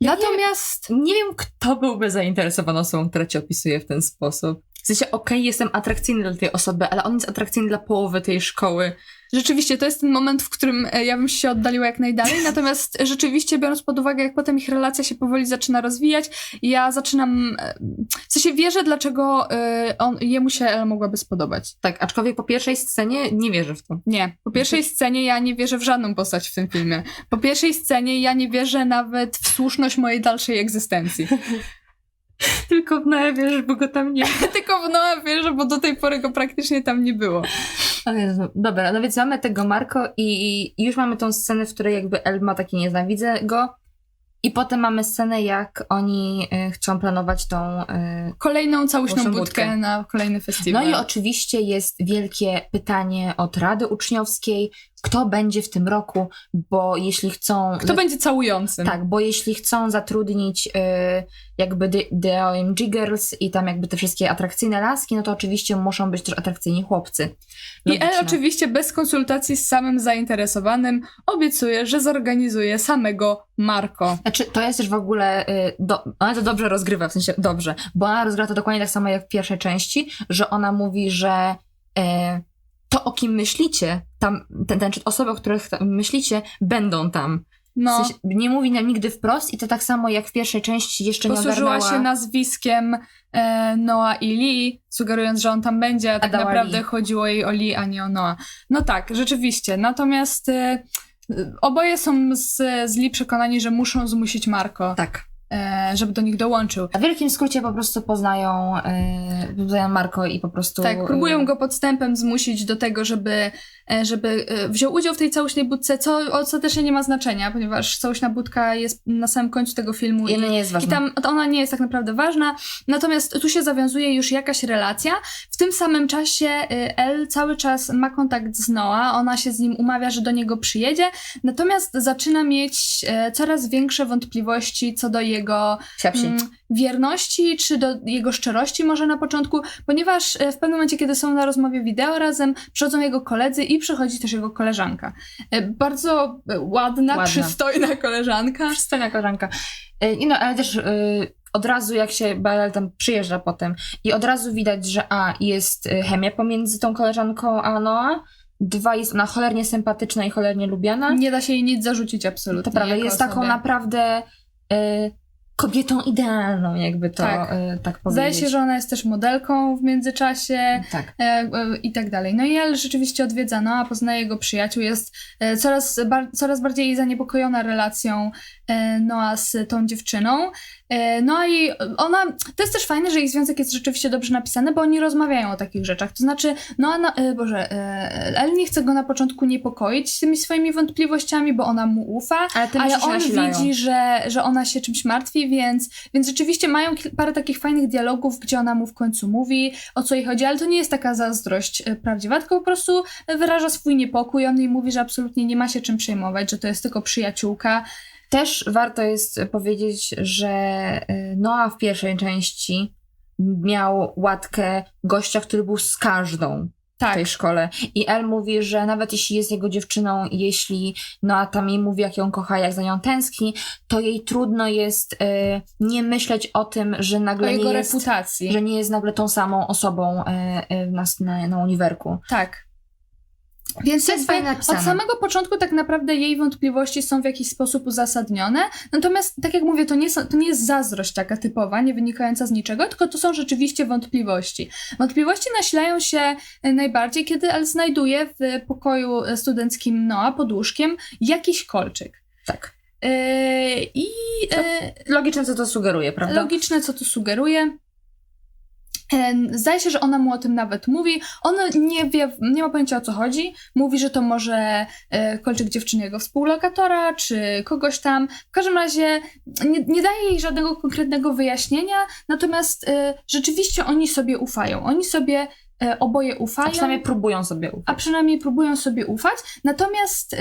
Ja Natomiast Nie wiem, kto byłby zainteresowany osobą, która cię opisuje w ten sposób. W sensie, okej, jestem atrakcyjny dla tej osoby, ale on jest atrakcyjny dla połowy tej szkoły. rzeczywiście to jest ten moment, w którym e, ja bym się oddaliła jak najdalej. Natomiast rzeczywiście biorąc pod uwagę, jak potem ich relacja się powoli zaczyna rozwijać, ja zaczynam. e, W sensie wierzę, dlaczego e, on, jemu się mogłaby spodobać. Tak, aczkolwiek po pierwszej scenie nie wierzę w to. Nie. Po pierwszej scenie ja nie wierzę w żadną postać w tym filmie. Po pierwszej scenie ja nie wierzę nawet w słuszność mojej dalszej egzystencji. Tylko w Noe wierzysz, bo go tam nie Tylko w Noa wierzę, bo do tej pory go praktycznie tam nie było. O Jezu. Dobra, no więc mamy tego Marko i, i już mamy tą scenę, w której jakby El ma taki nienawidzę go. I potem mamy scenę, jak oni y, chcą planować tą... Y, Kolejną Proszę budkę budkę. na kolejny no festiwal. i oczywiście jest wielkie pytanie od Rady Uczniowskiej, kto będzie w tym roku, bo jeśli chcą... Kto będzie całującym. Tak, bo jeśli chcą zatrudnić y, jakby The, OMG Girls i tam jakby te wszystkie atrakcyjne laski, no to oczywiście muszą być też atrakcyjni chłopcy. I El Logiczne. oczywiście bez konsultacji z samym zainteresowanym obiecuje, że zorganizuje samego Marco. Znaczy, to jest też w ogóle. Y, do, ona to dobrze rozgrywa, w sensie dobrze, bo ona rozgrywa to dokładnie tak samo jak w pierwszej części, że ona mówi, że y, to, o kim myślicie, tam, ten, ten, osoby, o których myślicie, będą tam. No, W sensie, nie mówi nam nigdy wprost i to tak samo jak w pierwszej części jeszcze nie posłużyła ogarnęła... się nazwiskiem e, Noah i Lee, sugerując, że on tam będzie, a tak dała naprawdę Lee. chodziło jej o Lee, a nie o Noah. No tak, rzeczywiście. Natomiast e, oboje są z, z Lee przekonani, że muszą zmusić Marco, Tak. E, żeby do nich dołączył. W wielkim skrócie po prostu poznają, y, poznają Marko i po prostu... Tak, próbują y, go podstępem zmusić do tego, żeby, e, żeby e, wziął udział w tej całośnej budce, co ostatecznie nie ma znaczenia, ponieważ całośna budka jest na samym końcu tego filmu I ona nie jest i ważna. tam ona nie jest tak naprawdę ważna. Natomiast tu się zawiązuje już jakaś relacja. W tym samym czasie y, El cały czas ma kontakt z Noah, ona się z nim umawia, że do niego przyjedzie, natomiast zaczyna mieć e, coraz większe wątpliwości co do jego mm, wierności, czy do jego szczerości może na początku, ponieważ e, w pewnym momencie, kiedy są na rozmowie wideo razem, przychodzą jego koledzy i przychodzi też jego koleżanka. E, Bardzo e, ładna, Ładna. przystojna koleżanka. Przystojna koleżanka. Y, i No, ale też od razu jak się Bel tam przyjeżdża potem i od razu widać, że a, jest chemia pomiędzy tą koleżanką a Noa, dwa, jest ona cholernie sympatyczna i cholernie lubiana. Nie da się jej nic zarzucić absolutnie. To prawda, jest taką osobie. naprawdę y, kobietą idealną, jakby to Tak. y, tak powiedzieć. Zdaje się, że ona jest też modelką w międzyczasie. Tak. e, e, i tak dalej. No i El rzeczywiście odwiedza Noa, poznaje jego przyjaciół, jest e, coraz, bar- coraz bardziej zaniepokojona relacją e, Noa z tą dziewczyną. E, No i ona, to jest też fajne, że ich związek jest rzeczywiście dobrze napisany, bo oni rozmawiają o takich rzeczach. To znaczy, Noa, na, e, Boże, El nie chce go na początku niepokoić tymi swoimi wątpliwościami, bo ona mu ufa, Ale, ale on nasilają. widzi, że, że ona się czymś martwi, więc, więc rzeczywiście mają parę takich fajnych dialogów, gdzie ona mu w końcu mówi, o co jej chodzi, ale to nie jest taka zazdrość e, prawdziwa, tylko po prostu wyraża swój niepokój. On jej mówi, że absolutnie nie ma się czym przejmować, że to jest tylko przyjaciółka. Też warto jest powiedzieć, że y, Noah w pierwszej części miał łatkę gościa, który był z każdą w Tak, tej szkole. I El mówi, że nawet jeśli jest jego dziewczyną, jeśli Noah tam jej mówi, jak ją kocha, jak za nią tęskni, to jej trudno jest y, nie myśleć o tym, że o nagle jego nie jest, reputacji. że nie jest nagle tą samą osobą y, y, na, na, na uniwerku. Tak. Więc To jest fajnie napisane. od samego początku tak naprawdę jej wątpliwości są w jakiś sposób uzasadnione. Natomiast, tak jak mówię, to nie, są, to nie jest zazdrość taka typowa, nie wynikająca z niczego, tylko to są rzeczywiście wątpliwości. Wątpliwości nasilają się e, najbardziej, kiedy El znajduje w pokoju e, studenckim Noa pod łóżkiem jakiś kolczyk. Tak. Yy, I e, Logiczne, co to sugeruje, prawda? logiczne, co to sugeruje. Zdaje się, że ona mu o tym nawet mówi. On nie wie, nie ma pojęcia o co chodzi. Mówi, że to może e, kolczyk dziewczyny jego współlokatora, czy kogoś tam. W każdym razie nie, nie daje jej żadnego konkretnego wyjaśnienia, natomiast e, rzeczywiście oni sobie ufają. Oni sobie e, oboje A ufają przynajmniej próbują sobie ufać. a przynajmniej próbują sobie ufać. Natomiast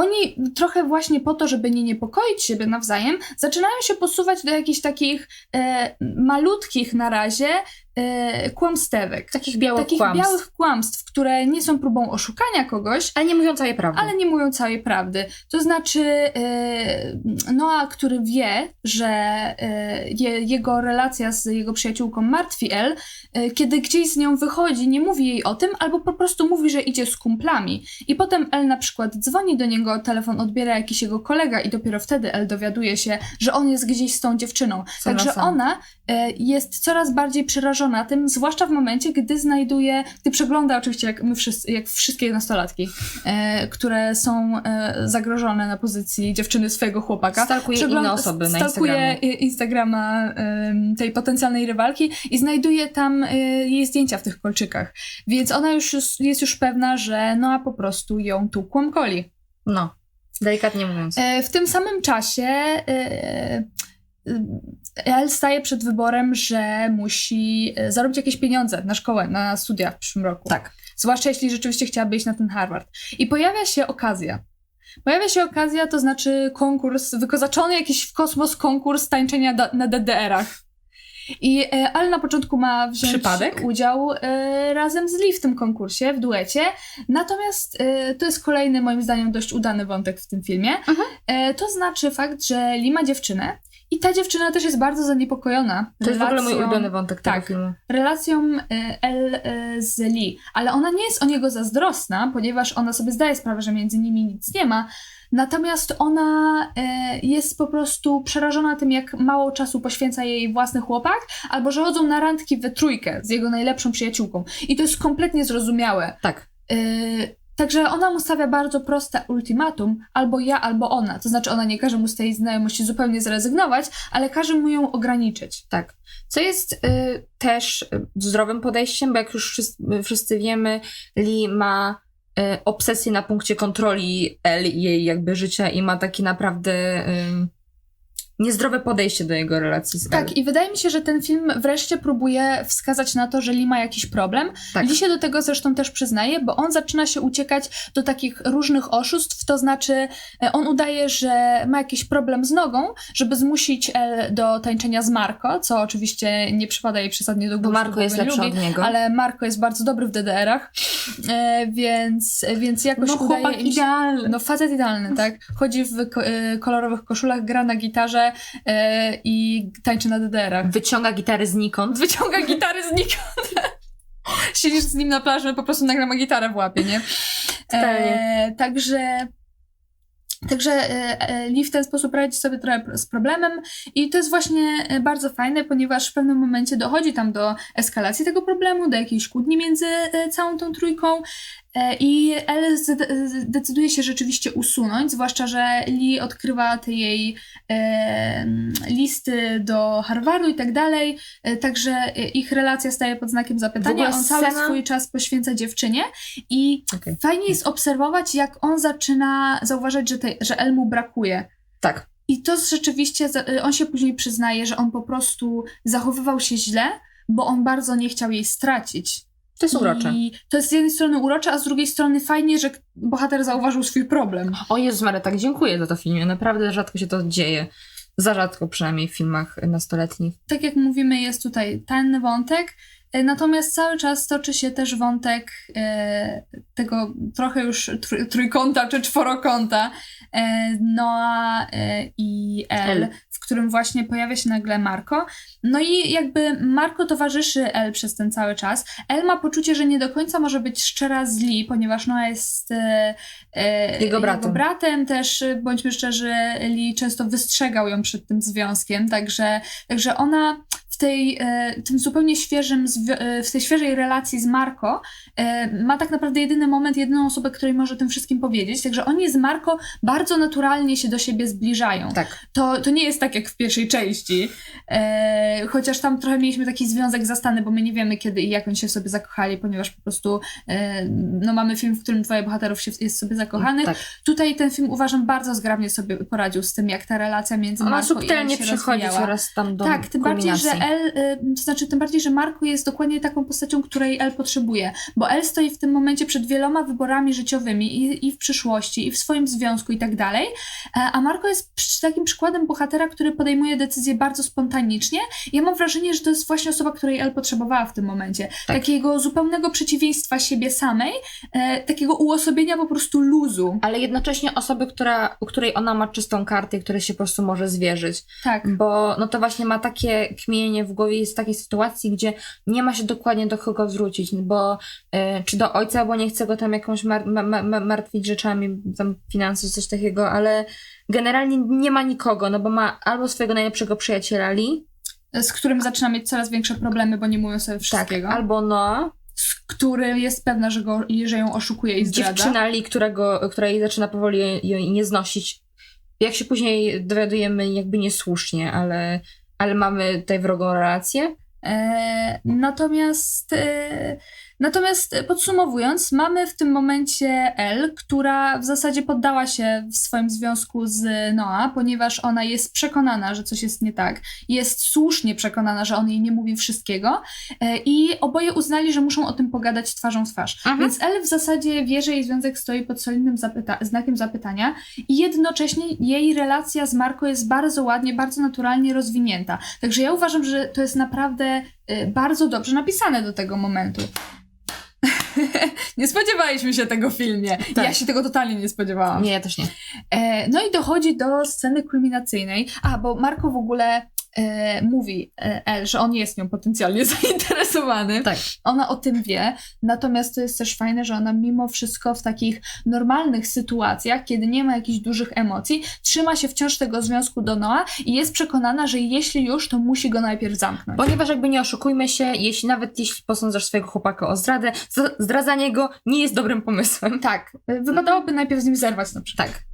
oni trochę właśnie po to, żeby nie niepokoić siebie nawzajem, zaczynają się posuwać do jakichś takich e, malutkich na razie e, kłamstewek. Takich białych Takich kłamstw. białych kłamstw, które nie są próbą oszukania kogoś, Ale nie mówią całej prawdy. ale nie mówią całej prawdy. To znaczy, e, Noah, który wie, że e, je, jego relacja z jego przyjaciółką martwi El, e, kiedy gdzieś z nią wychodzi, nie mówi jej o tym, albo po prostu mówi, że idzie z kumplami. I potem El na przykład dzwoni do niego, telefon odbiera jakiś jego kolega, i dopiero wtedy El dowiaduje się, że on jest gdzieś z tą dziewczyną. Także ona e, jest coraz bardziej przerażona tym, zwłaszcza w momencie, gdy znajduje, gdy przegląda oczywiście jak my wszyscy, jak wszystkie nastolatki, e, które są e, zagrożone na pozycji dziewczyny swojego chłopaka. Stalkuje Przegląda- inne osoby na Instagramie. Instagrama em, tej potencjalnej rywalki i znajduje tam e, jej zdjęcia w tych kolczykach. Więc ona już jest- już pewna, że Noa po prostu ją tu kłamkoli. No, delikatnie mówiąc. E, W tym samym czasie e, El staje przed wyborem, że musi e, zarobić jakieś pieniądze na szkołę, na studia w przyszłym roku. Tak. Zwłaszcza jeśli rzeczywiście chciałaby iść na ten Harvard. I pojawia się okazja. Pojawia się okazja, to znaczy konkurs, wykozaczony jakiś w kosmos konkurs tańczenia da, na DDR-ach. I e, Ale na początku ma wziąć Przypadek? udział e, razem z Lee w tym konkursie, w duecie. Natomiast e, to jest kolejny, moim zdaniem, dość udany wątek w tym filmie. E, to znaczy fakt, że Lee ma dziewczynę i ta dziewczyna też jest bardzo zaniepokojona. To jest w ogóle mój relacją- ulubiony wątek tak. tego filmu. relacją El e, z Lee, ale ona nie jest o niego zazdrosna, ponieważ ona sobie zdaje sprawę, że między nimi nic nie ma. Natomiast ona e, jest po prostu przerażona tym, jak mało czasu poświęca jej własny chłopak, albo że chodzą na randki we trójkę z jego najlepszą przyjaciółką. I to jest kompletnie zrozumiałe. Tak. Także ona mu stawia bardzo proste ultimatum, albo ja, albo ona. To znaczy, ona nie każe mu z tej znajomości zupełnie zrezygnować, ale każe mu ją ograniczyć. Tak. Co jest y, też y, zdrowym podejściem, bo jak już wszyscy, wszyscy wiemy, Lee ma y, obsesję na punkcie kontroli i jej jakby życia i ma takie naprawdę y, niezdrowe podejście do jego relacji z El. Tak, i wydaje mi się, że ten film wreszcie próbuje wskazać na to, że Lee ma jakiś problem. Tak. Lee się do tego zresztą też przyznaje, bo on zaczyna się uciekać do takich różnych oszustw, to znaczy e, on udaje, że ma jakiś problem z nogą, żeby zmusić El do tańczenia z Marco, co oczywiście nie przypada jej przesadnie do Bo gustu. Marko jest go nie lepszy lubi, od niego. Ale Marco jest bardzo dobry w DDR-ach, e, więc, więc jakoś no udaje chłopak im się... idealny. No facet idealny, tak? Chodzi w e, kolorowych koszulach, gra na gitarze e, i tańczy na DDR-ach. Wyciąga gitary znikąd. Wyciąga gitary znikąd. Siedzisz z nim na plaży, po prostu nagle ma gitarę w łapie, nie? E, także... Także e, e, Lee w ten sposób radzi sobie trochę z problemem i to jest właśnie e, bardzo fajne, ponieważ w pewnym momencie dochodzi tam do eskalacji tego problemu, do jakiejś kłótni między e, całą tą trójką i El zde- zdecyduje się rzeczywiście usunąć, zwłaszcza, że Lee odkrywa te jej e, listy do Harvardu i tak dalej, e, także e, ich relacja staje pod znakiem zapytania, on cały scena- swój czas poświęca dziewczynie i Okej. Fajnie jest obserwować, jak on zaczyna zauważać, że, te, że El mu brakuje. Tak. I to rzeczywiście, on się później przyznaje, że on po prostu zachowywał się źle, bo on bardzo nie chciał jej stracić. To jest urocze. I to jest z jednej strony urocze, a z drugiej strony fajnie, że bohater zauważył swój problem. O Jezus Maria, tak dziękuję za to filmie. Naprawdę rzadko się to dzieje. Za rzadko przynajmniej w filmach nastoletnich. Tak jak mówimy, jest tutaj ten wątek, y, natomiast cały czas toczy się też wątek e, tego trochę już tr- trójkąta czy czworokąta e, Noa e, i El, El. W którym właśnie pojawia się nagle Marco. No i jakby Marco towarzyszy El przez ten cały czas. El ma poczucie, że nie do końca może być szczera z Lee, ponieważ Noa jest e, e, Jego bratem. jego bratem też, e, bądźmy szczerzy, Lee często wystrzegał ją przed tym związkiem, także, także ona tej, e, tym zupełnie świeżym, e, w tej świeżej relacji z Marco e, ma tak naprawdę jedyny moment, jedyną osobę, której może o tym wszystkim powiedzieć, także oni z Marco bardzo naturalnie się do siebie zbliżają. Tak. To, to nie jest tak jak w pierwszej części, chociaż tam trochę mieliśmy taki związek zastany, bo my nie wiemy kiedy i jak oni się w sobie zakochali, ponieważ po prostu no mamy film, w którym dwoje bohaterów się, jest sobie zakochanych. Tak. Tutaj ten film uważam bardzo zgrabnie sobie poradził z tym, jak ta relacja między Ona Marco i El subtelnie się przechodzi rozwijała. coraz tam do Tak, tym bardziej, że El, y, to znaczy tym bardziej, że Marco jest dokładnie taką postacią, której El potrzebuje, bo El stoi w tym momencie przed wieloma wyborami życiowymi i, i w przyszłości, i w swoim związku i tak dalej, e, a Marco jest takim przykładem bohatera, który podejmuje decyzje bardzo spontanicznie. Ja mam wrażenie, że to jest właśnie osoba, której El potrzebowała w tym momencie. Tak. Takiego zupełnego przeciwieństwa siebie samej, e, takiego uosobienia po prostu luzu. Ale jednocześnie osoby, która, u której ona ma czystą kartę, i której się po prostu może zwierzyć. Tak. Bo no to właśnie ma takie kmienie w głowie, jest w takiej sytuacji, gdzie nie ma się dokładnie do kogo zwrócić, bo e, czy do ojca, bo nie chce go tam jakąś mar- ma- ma- ma- martwić rzeczami, tam finanse, coś takiego, ale generalnie nie ma nikogo, no bo ma albo swojego najlepszego przyjaciela Lee, Z którym zaczyna mieć coraz większe problemy, bo nie mówią sobie wszystkiego. tak, albo Noah, który jest pewna, że, go, że ją oszukuje i zdradza. dziewczyna Lee, którego, która jej zaczyna powoli jej nie znosić. Jak się później dowiadujemy, jakby niesłusznie, ale, ale mamy tutaj wrogą relację. E, natomiast e, Natomiast e, podsumowując, mamy w tym momencie El, która w zasadzie poddała się w swoim związku z Noah, ponieważ ona jest przekonana, że coś jest nie tak. Jest słusznie przekonana, że on jej nie mówi wszystkiego e, i oboje uznali, że muszą o tym pogadać twarzą w twarz. Mhm. Więc El w zasadzie wie, że jej związek stoi pod solidnym zapyta- znakiem zapytania i jednocześnie jej relacja z Marco jest bardzo ładnie, bardzo naturalnie rozwinięta. Także ja uważam, że to jest naprawdę bardzo dobrze napisane do tego momentu. nie spodziewaliśmy się tego w filmie. Tak. Ja się tego totalnie nie spodziewałam. Nie, ja też nie. E, no i dochodzi do sceny kulminacyjnej. A, bo Marko w ogóle e, mówi El, że on jest nią potencjalnie zainteresowany. Tak. Ona o tym wie, natomiast to jest też fajne, że ona mimo wszystko w takich normalnych sytuacjach, kiedy nie ma jakichś dużych emocji, trzyma się wciąż tego związku do Noa i jest przekonana, że jeśli już, to musi go najpierw zamknąć. Ponieważ jakby nie oszukujmy się, jeśli nawet jeśli posądzasz swojego chłopaka o zdradę, zdradzanie go nie jest dobrym pomysłem. Tak, e, wypadałoby najpierw z nim zerwać na przykład. Tak.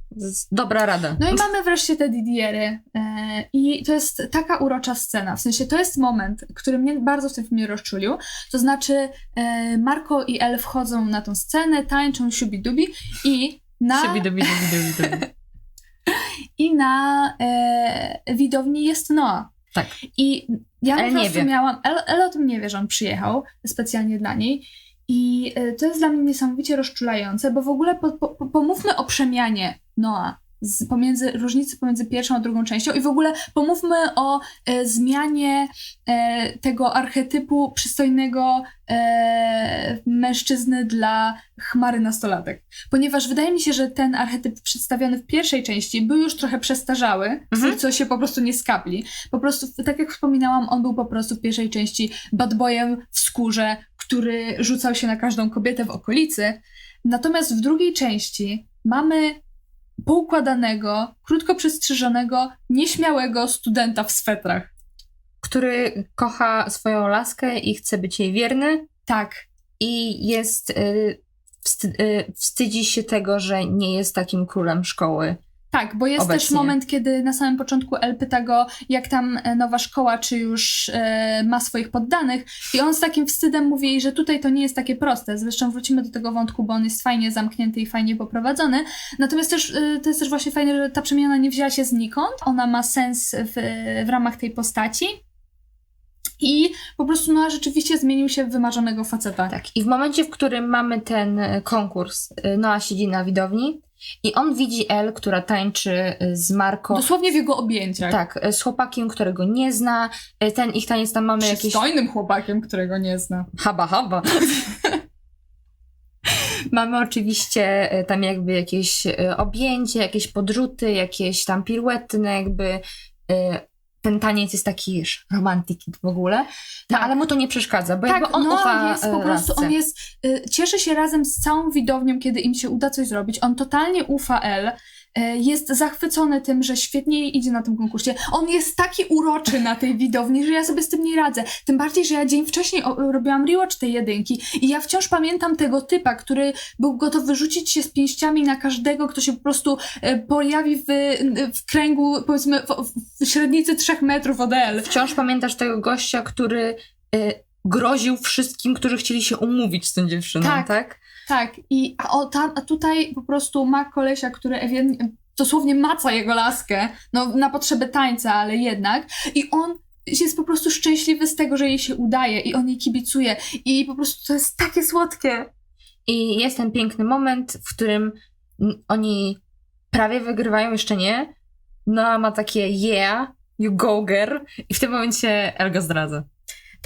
Dobra rada. No i mamy wreszcie te Didiery e, i to jest taka urocza scena, w sensie to jest moment, który mnie bardzo w tym filmie rozczulił, to znaczy e, Marco i El wchodzą na tą scenę, tańczą siubi-dubi i na, Siubi-dubi-dubi-dubi-dubi. i na e, widowni jest Noah. Tak. I ja El po nie prostu miałam, El, El o tym nie wie, że on przyjechał specjalnie dla niej i e, to jest dla mnie niesamowicie rozczulające, bo w ogóle po, po- pomówmy o przemianie Noah. Z, pomiędzy, różnicy pomiędzy pierwszą a drugą częścią i w ogóle pomówmy o e, zmianie e, tego archetypu przystojnego e, mężczyzny dla chmary nastolatek. Ponieważ wydaje mi się, że ten archetyp przedstawiony w pierwszej części był już trochę przestarzały, Mhm. co się po prostu nie skapli. Po prostu, tak jak wspominałam, on był po prostu w pierwszej części bad boyem w skórze, który rzucał się na każdą kobietę w okolicy. Natomiast w drugiej części mamy poukładanego, krótko przystrzyżonego, nieśmiałego studenta w swetrach. Który kocha swoją laskę i chce być jej wierny Tak, i jest... Y, y, wstydzi się tego, że nie jest takim królem szkoły. Tak, bo jest Obecnie. też moment, kiedy na samym początku El pyta go, jak tam e, nowa szkoła, czy już e, ma swoich poddanych. I on z takim wstydem mówi jej, że tutaj to nie jest takie proste. Zresztą wrócimy do tego wątku, bo on jest fajnie zamknięty i fajnie poprowadzony. Natomiast też e, to jest też właśnie fajne, że ta przemiana nie wzięła się znikąd. Ona ma sens w, w ramach tej postaci. I po prostu Noah rzeczywiście zmienił się w wymarzonego faceta. Tak. I w momencie, w którym mamy ten y, konkurs, y, Noah siedzi na widowni i on widzi El, która tańczy y, z Marco. Dosłownie w jego objęciach. Tak, z chłopakiem, którego nie zna. Ten ich taniec tam mamy jakieś... Przystojnym chłopakiem, którego nie zna. Haba, haba. Mamy oczywiście e, tam jakby jakieś e, objęcie, jakieś podrzuty, jakieś tam piruety, no jakby e, ten taniec jest taki romantiki w ogóle, no Tak. ale mu to nie przeszkadza, bo Tak, jakby on no, ufa jest e, po prostu, on jest, y, cieszy się razem z całą widownią, kiedy im się uda coś zrobić. On totalnie ufa y, jest zachwycony tym, że świetnie idzie na tym konkursie. On jest taki uroczy na tej widowni, że ja sobie z tym nie radzę. Tym bardziej, że ja dzień wcześniej robiłam rewatch tej jedynki i ja wciąż pamiętam tego typa, który był gotowy rzucić się z pięściami na każdego, kto się po prostu y, pojawi w, w kręgu, powiedzmy, w, w średnicy trzech metrów od El. Wciąż pamiętasz tego gościa, który e, groził wszystkim, którzy chcieli się umówić z tą dziewczyną, Tak. tak? Tak, i a, o, tam, a tutaj po prostu ma kolesia, który dosłownie maca jego laskę, no na potrzeby tańca, ale jednak. I on jest po prostu szczęśliwy z tego, że jej się udaje i on jej kibicuje. I po prostu to jest takie słodkie. I jest ten piękny moment, w którym oni prawie wygrywają, jeszcze nie. Noah ma takie yeah, you go girl i w tym momencie El go zdradza.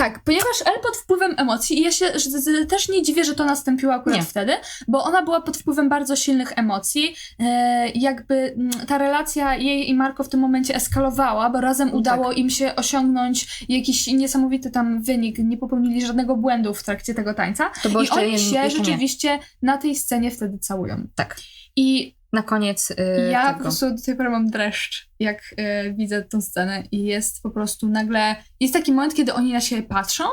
Tak, ponieważ El pod wpływem emocji, i ja się z, z, też nie dziwię, że to nastąpiło akurat Nie. wtedy, bo ona była pod wpływem bardzo silnych emocji. E, jakby mm, ta relacja jej i Marko w tym momencie eskalowała, bo razem Tak. udało im się osiągnąć jakiś niesamowity tam wynik. Nie popełnili żadnego błędu w trakcie tego tańca. I oni się nie. rzeczywiście na tej scenie wtedy całują. Tak. I Na koniec y, ja tego. po prostu do tej pory mam dreszcz, jak e, widzę tę scenę i jest po prostu nagle, jest taki moment, kiedy oni na siebie patrzą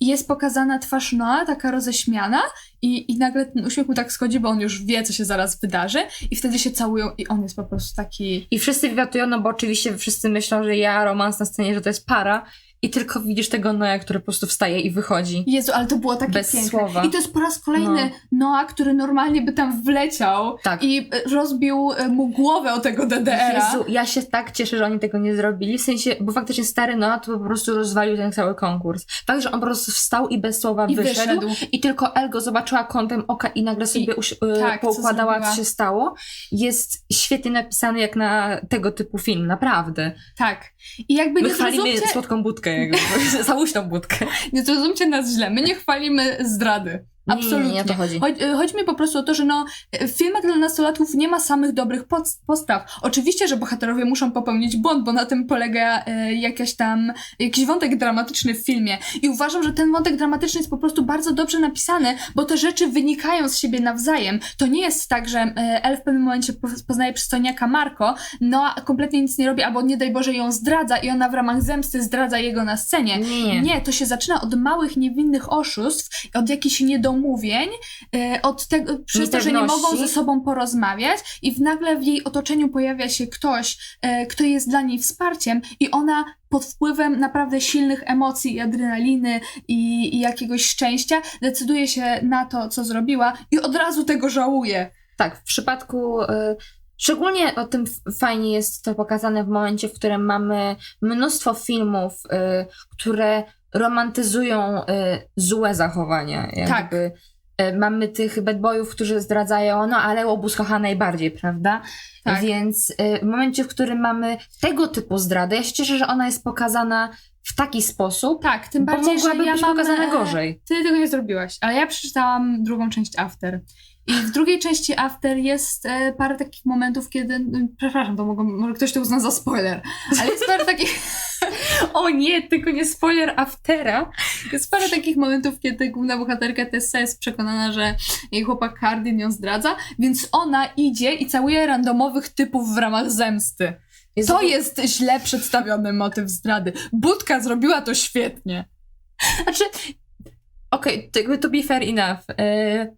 i jest pokazana twarz Noa, taka roześmiana i, i nagle ten uśmiech mu tak schodzi, bo on już wie, co się zaraz wydarzy i wtedy się całują i on jest po prostu taki... I wszyscy wiwatują, no bo oczywiście wszyscy myślą, że ja romans na scenie, że to jest para i tylko widzisz tego Noa, który po prostu wstaje i wychodzi. Jezu, ale to było takie Bez piękne. słowa. I to jest po raz kolejny Noah, który normalnie by tam wleciał Tak. i e, rozbił e, mu głowę o tego DDR-a. Jezu, ja się tak cieszę, że oni tego nie zrobili. W sensie, bo faktycznie stary Noah to po prostu rozwalił ten cały konkurs. Fakt, że on po prostu wstał i bez słowa I wyszedł. wyszedł. I tylko El go zobaczyła kątem oka i nagle sobie uś- y, tak, co poukładała, co, zrobiła. się stało. Jest świetnie napisany jak na tego typu film, naprawdę. Tak. I jakby My nie zrozumcie, słodką budkę, jakby. załuśną budkę. nie zrozumcie nas źle, my nie chwalimy zdrady. Nie, nie, Absolutnie. nie o to chodzi. Chodź, y, chodzi mi po prostu o to, że no, w filmach dla nastolatków nie ma samych dobrych postaw. Oczywiście, że bohaterowie muszą popełnić błąd, bo na tym polega e, jakaś tam, jakiś wątek dramatyczny w filmie. I uważam, że ten wątek dramatyczny jest po prostu bardzo dobrze napisany, bo te rzeczy wynikają z siebie nawzajem. To nie jest tak, że e, El w pewnym momencie po- poznaje przystojniaka Marco, no a kompletnie nic nie robi, albo nie daj Boże ją zdradza i ona w ramach zemsty zdradza jego na scenie. Nie, nie. To się zaczyna od małych, niewinnych oszustw, od jakichś niedomówień, e, od tego, przez to, że nie mogą ze sobą porozmawiać i w nagle w jej otoczeniu pojawia się ktoś, e, kto jest dla niej wsparciem i ona pod wpływem naprawdę silnych emocji i adrenaliny i, i jakiegoś szczęścia decyduje się na to, co zrobiła i od razu tego żałuje. Tak, w przypadku. Y, szczególnie o tym fajnie jest to pokazane w momencie, w którym mamy mnóstwo filmów, y, które romantyzują y, złe zachowania. Jakby, y, mamy tych bad boyów, którzy zdradzają, no ale łobuz kocha najbardziej, prawda? Tak. Więc y, w momencie, w którym mamy tego typu zdradę, ja się cieszę, że ona jest pokazana w taki sposób, Tak, tym bo bardziej, że mogłaby ja być mam... pokazana gorzej. Ty tego nie zrobiłaś, ale ja przeczytałam drugą część After. I w drugiej części After jest e, parę takich momentów, kiedy. no, Przepraszam, to mogą, może ktoś to uzna za spoiler, ale jest parę takich. O nie, tylko nie spoiler aftera. Jest parę takich momentów, kiedy główna bohaterka Tessa jest przekonana, że jej chłopak Hardin ją zdradza, więc ona idzie i całuje randomowych typów w ramach zemsty. Jezu, To jest źle przedstawiony motyw zdrady. Budka zrobiła to świetnie. Znaczy, okej, to jakby to be fair enough. E,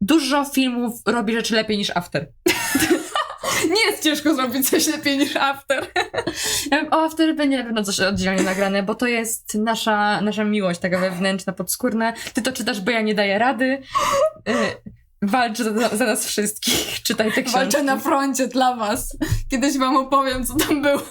dużo filmów robi rzeczy lepiej niż After. Nie jest ciężko zrobić coś lepiej niż After. Ja wiem, O After będzie na pewno coś oddzielnie nagrane, bo to jest nasza, nasza miłość, taka wewnętrzna, podskórna. Ty to czytasz, bo ja nie daję rady. E, walcz za, za nas wszystkich. Czytaj te książki. Walczę na froncie dla was. Kiedyś wam opowiem, co tam było.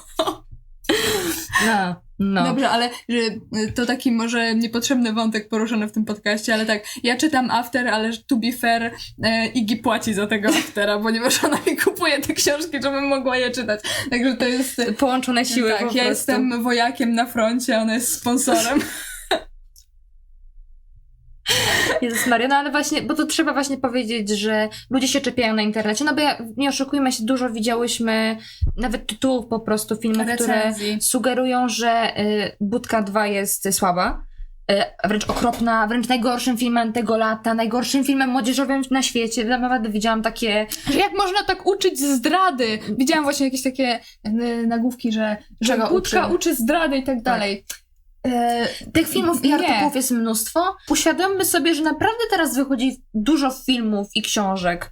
No, no. Dobrze, ale że, y, to taki może niepotrzebny wątek poruszony w tym podcaście, ale tak, ja czytam After, ale to be fair, e, Iggy płaci za tego Aftera, ponieważ ona mi kupuje te książki, żebym mogła je czytać. Także to jest... Połączone siły tak, po ja prostu. jestem wojakiem na froncie, ona jest sponsorem. Jezus Maria, no ale właśnie, bo to trzeba właśnie powiedzieć, że ludzie się czepiają na internecie, no bo ja, nie oszukujmy się, dużo widziałyśmy nawet tytułów po prostu filmów, które Recenzji. sugerują, że y, Budka 2 jest słaba, y, wręcz okropna, wręcz najgorszym filmem tego lata, najgorszym filmem młodzieżowym na świecie. Naprawdę widziałam takie... Że jak można tak uczyć zdrady? Widziałam właśnie jakieś takie y, nagłówki, że, że Czego Budka uczy? uczy zdrady i tak dalej. E, Tych filmów i Nie. artykułów jest mnóstwo. Uświadommy sobie, że naprawdę teraz wychodzi dużo filmów i książek,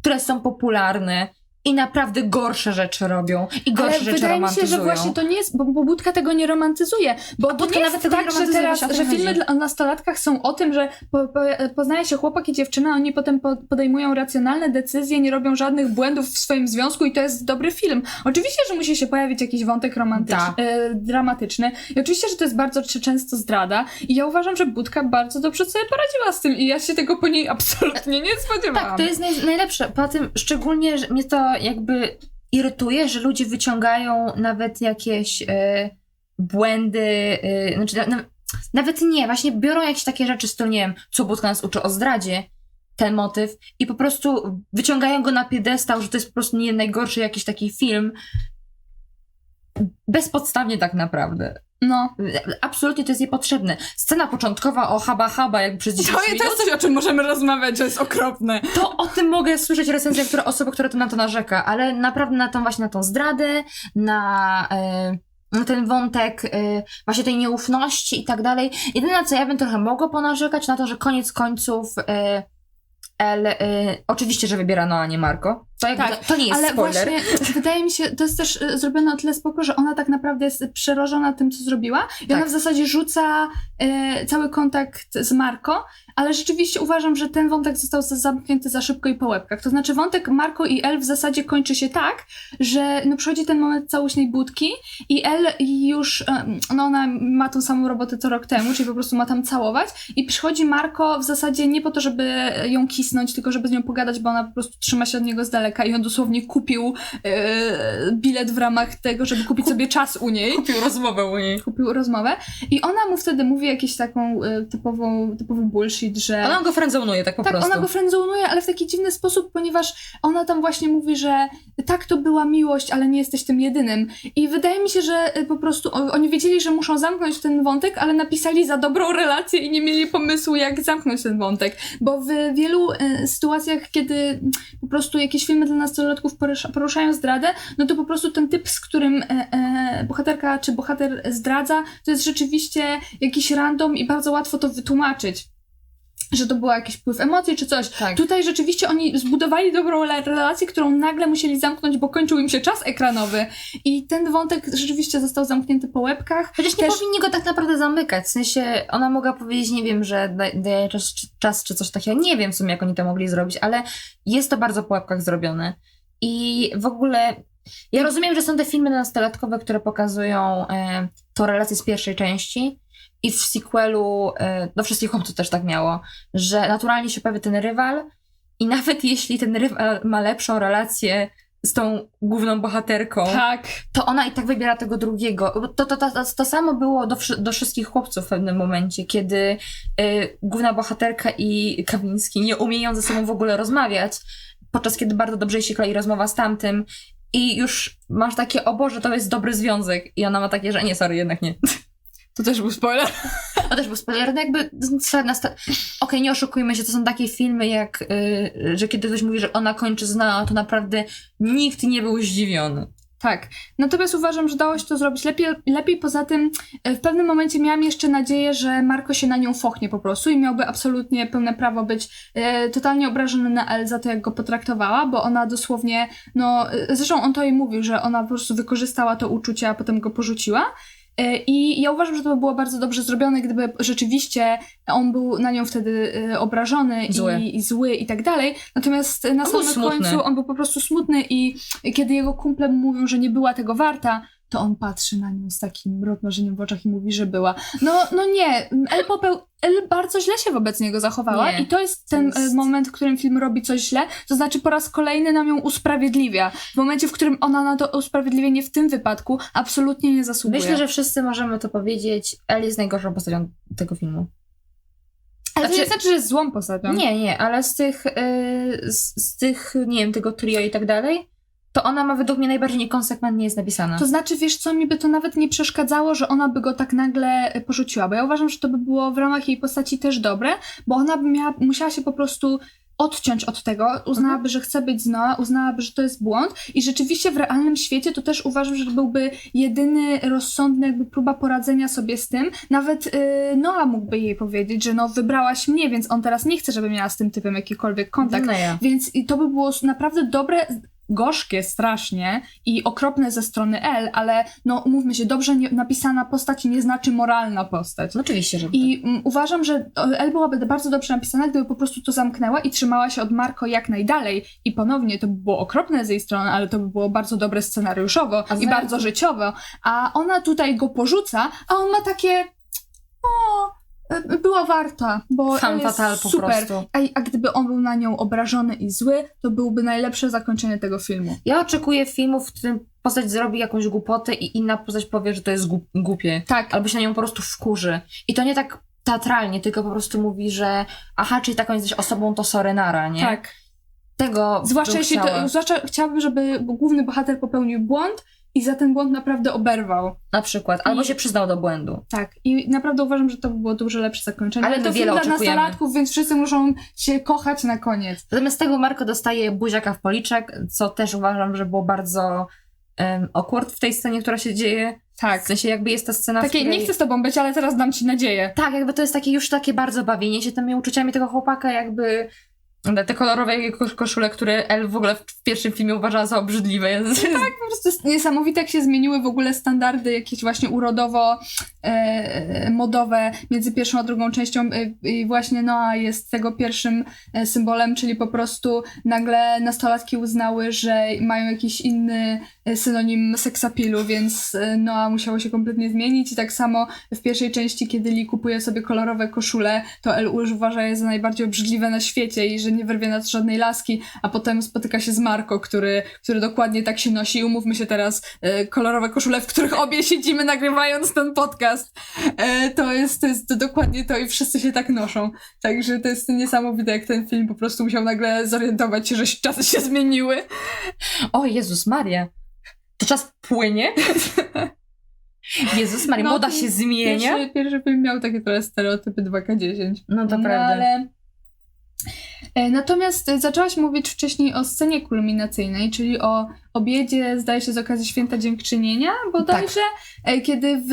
które są popularne i naprawdę gorsze rzeczy robią i gorsze Ale rzeczy wydaje mi się, że właśnie to nie jest, bo, bo Budka tego nie romantyzuje. Bo to Budka nawet tak, że teraz, że filmy chodzi. dla, o nastolatkach są o tym, że po, po, poznaje się chłopak i dziewczyna, oni potem po, podejmują racjonalne decyzje, nie robią żadnych błędów w swoim związku i to jest dobry film. Oczywiście, że musi się pojawić jakiś wątek romantyczny, Tak. e, dramatyczny i oczywiście, że to jest bardzo często zdrada i ja uważam, że Budka bardzo dobrze sobie poradziła z tym i ja się tego po niej absolutnie nie spodziewałam. Tak, to jest naj, najlepsze. Poza tym, szczególnie, że mnie to jakby irytuje, że ludzie wyciągają nawet jakieś e, błędy, e, znaczy na, na, nawet nie, właśnie biorą jakieś takie rzeczy, z to nie wiem, co Budka nas uczy o zdradzie, ten motyw i po prostu wyciągają go na piedestał, że to jest po prostu nie najgorszy jakiś taki film. Bezpodstawnie tak naprawdę. No. Absolutnie to jest niepotrzebne. Scena początkowa o haba haba jakby przez 10 To, to minut. jest coś, o czym możemy rozmawiać, to jest okropne. To o tym mogę słyszeć recenzję która, osoby, która to na to narzeka, ale naprawdę na tą właśnie na tą zdradę, na, e, ten wątek e, właśnie tej nieufności i tak dalej. Jedyne co ja bym trochę mogła ponarzekać, na to, że koniec końców e, El, e, oczywiście, że wybiera Noa, nie Marco. To, jakby, Tak, to, to nie jest Ale spoiler. właśnie wydaje mi się, to jest też y, zrobione o tyle spoko, że ona tak naprawdę jest przerażona tym, co zrobiła i Tak. ona w zasadzie rzuca e, cały kontakt z Marko, ale rzeczywiście uważam, że ten wątek został za- zamknięty za szybko i po łebkach. To znaczy wątek Marko i El w zasadzie kończy się tak, że no przychodzi ten moment całuśnej budki i El już, em, no ona ma tą samą robotę co rok temu, czyli po prostu ma tam całować i przychodzi Marko w zasadzie nie po to, żeby ją kisnąć, tylko żeby z nią pogadać, bo ona po prostu trzyma się od niego z daleka i on dosłownie kupił e, bilet w ramach tego, żeby kupić sobie czas u niej. Kupił rozmowę u niej. Kupił rozmowę i ona mu wtedy mówi jakąś taką e, typową, typowy bullshit, że... Ona go friendzonuje tak po tak, prostu. ona go friendzonuje, ale w taki dziwny sposób, ponieważ ona tam właśnie mówi, że tak, to była miłość, ale nie jesteś tym jedynym. I wydaje mi się, że y, po prostu oni wiedzieli, że muszą zamknąć ten wątek, ale napisali za dobrą relację i nie mieli pomysłu, jak zamknąć ten wątek. Bo w wielu sytuacjach, kiedy po prostu jakieś filmy dla nastolatków porusza, poruszają zdradę, no to po prostu ten typ, z którym e, e, bohaterka czy bohater zdradza, to jest rzeczywiście jakiś random i bardzo łatwo to wytłumaczyć. Że to był jakiś wpływ emocji czy coś. Tak. Tutaj rzeczywiście oni zbudowali dobrą relację, którą nagle musieli zamknąć, bo kończył im się czas ekranowy. I ten wątek rzeczywiście został zamknięty po łebkach. Chociaż nie Też- powinni go tak naprawdę zamykać. W sensie ona mogła powiedzieć, nie wiem, że da- daje czas, czy- czas czy coś takiego. Nie wiem w sumie, jak oni to mogli zrobić, ale jest to bardzo po łapkach zrobione. I w ogóle ja rozumiem, że są te filmy nastolatkowe, które pokazują e, tą relację z pierwszej części. I w sequelu, no wszystkich to też tak miało, że naturalnie się pojawia ten rywal i nawet jeśli ten rywal ma lepszą relację z tą główną bohaterką, Tak. to ona i tak wybiera tego drugiego. To, to, to, to, to samo było do, do wszystkich chłopców w pewnym momencie, kiedy y, główna bohaterka i Kawiński nie umieją ze sobą w ogóle rozmawiać, podczas kiedy bardzo dobrze się klei rozmowa z tamtym i już masz takie, o Boże, to jest dobry związek i ona ma takie, że nie, sorry, jednak nie. To też był spoiler. To też był spoiler, no jakby trzeba nasta- Okej, nie oszukujmy się, to są takie filmy jak, y, że kiedy ktoś mówi, że ona kończy z Neo, to naprawdę nikt nie był zdziwiony. Tak. Natomiast uważam, że dało się to zrobić lepiej. lepiej. Poza tym e, w pewnym momencie miałam jeszcze nadzieję, że Marko się na nią fochnie po prostu i miałby absolutnie pełne prawo być e, totalnie obrażony na El za to, jak go potraktowała, bo ona dosłownie, no e, zresztą on to jej mówił, że ona po prostu wykorzystała to uczucie, a potem go porzuciła. E, I ja uważam, że to by było bardzo dobrze zrobione, gdyby rzeczywiście on był na nią wtedy e, obrażony Zły. I, i zły i tak dalej. Natomiast na On samym końcu on był po prostu smutny i kiedy jego kumple mu mówią, że nie była tego warta, to on patrzy na nią z takim rozmarzeniem w oczach i mówi, że była. No, no nie, El, popeł, El bardzo źle się wobec niego zachowała Nie. i to jest ten To jest- e, moment, w którym film robi coś źle, to znaczy po raz kolejny nam ją usprawiedliwia. W momencie, w którym ona na to usprawiedliwienie w tym wypadku absolutnie nie zasługuje. Myślę, że wszyscy możemy to powiedzieć. Elle jest najgorszą postacią tego filmu. Ale to znaczy- nie znaczy, że jest złą postacią. Nie, nie, ale z tych, yy, z, z tych, nie wiem, tego trio i tak dalej, to ona ma według mnie najbardziej niekonsekwentnie jest napisana. To znaczy, wiesz co, mi by to nawet nie przeszkadzało, że ona by go tak nagle e, porzuciła, bo ja uważam, że to by było w ramach jej postaci też dobre, bo ona by miała, musiała się po prostu odciąć od tego, uznałaby, Mhm. że chce być z Noa, uznałaby, że to jest błąd i rzeczywiście w realnym świecie to też uważam, że byłby jedyny rozsądny jakby próba poradzenia sobie z tym. Nawet yy, Noa mógłby jej powiedzieć, że no wybrałaś mnie, więc on teraz nie chce, żeby miała z tym typem jakikolwiek kontakt. No ja. Więc to by było naprawdę dobre, gorzkie strasznie i okropne ze strony L, ale no umówmy się, dobrze nie, napisana postać nie znaczy moralna postać. Oczywiście, że I mm, uważam, że L byłaby bardzo dobrze napisana, gdyby po prostu to zamknęła i trzymała się od Marko jak najdalej. I ponownie to by było okropne z jej strony, ale to by było bardzo dobre scenariuszowo i zna- bardzo życiowo. A ona tutaj go porzuca, a on ma takie. O, była warta, bo Femme L jest fatale po super. prostu. A, a gdyby on był na nią obrażony i zły, to byłby najlepsze zakończenie tego filmu. Ja oczekuję filmów, w którym postać zrobi jakąś głupotę i inna postać powie, że to jest głup- głupie. Tak, Albo się na nią po prostu wkurzy. I to nie tak teatralnie, tylko po prostu mówi, że aha, czyli taką jesteś osobą, to sorenara, nie? tak. Tego Zwłaszcza jeśli to, zwłaszcza chciałabym, żeby główny bohater popełnił błąd i za ten błąd naprawdę oberwał. Na przykład. Albo I- się przyznał do błędu. Tak. I naprawdę uważam, że to by było dużo lepsze zakończenie. Ale to wiele dla oczekujemy. nastolatków, więc wszyscy muszą się kochać na koniec. Zamiast tego Marko dostaje buziaka w policzek, co też uważam, że było bardzo um, awkward w tej scenie, która się dzieje. Tak. W sensie jakby jest ta scena, w Takie, której... nie chcę z tobą być, ale teraz dam ci nadzieję. Tak, jakby to jest takie już takie bardzo bawienie się tymi uczuciami tego chłopaka, jakby Te kolorowe kosz- koszule, które El w ogóle w pierwszym filmie uważała za obrzydliwe. Tak, po prostu jest niesamowite, jak się zmieniły w ogóle standardy jakieś właśnie urodowo modowe między pierwszą a drugą częścią e, i właśnie Noa jest tego pierwszym e, symbolem, czyli po prostu nagle nastolatki uznały, że mają jakiś inny e, synonim seksapilu, więc e, Noa musiało się kompletnie zmienić i tak samo w pierwszej części, kiedy Lee kupuje sobie kolorowe koszule, to El uważa je za najbardziej obrzydliwe na świecie i że nie wyrwie nad żadnej laski, a potem spotyka się z Marco, który, który dokładnie tak się nosi. Umówmy się teraz, e, kolorowe koszule, w których obie siedzimy nagrywając ten podcast. E, to, jest, to jest dokładnie to i wszyscy się tak noszą. Także to jest niesamowite, jak ten film po prostu musiał nagle zorientować się, że czasy się zmieniły. O Jezus Maria. To czas płynie? Jezus Maria, No, moda się zmienia? Pierwszy, pierwszy film miał takie trochę stereotypy 2K10. No to no, prawda. Ale... E, Natomiast zaczęłaś mówić wcześniej o scenie kulminacyjnej, czyli o obiedzie, zdaje się, z okazji Święta Dziękczynienia, bodajże, Tak. e, kiedy w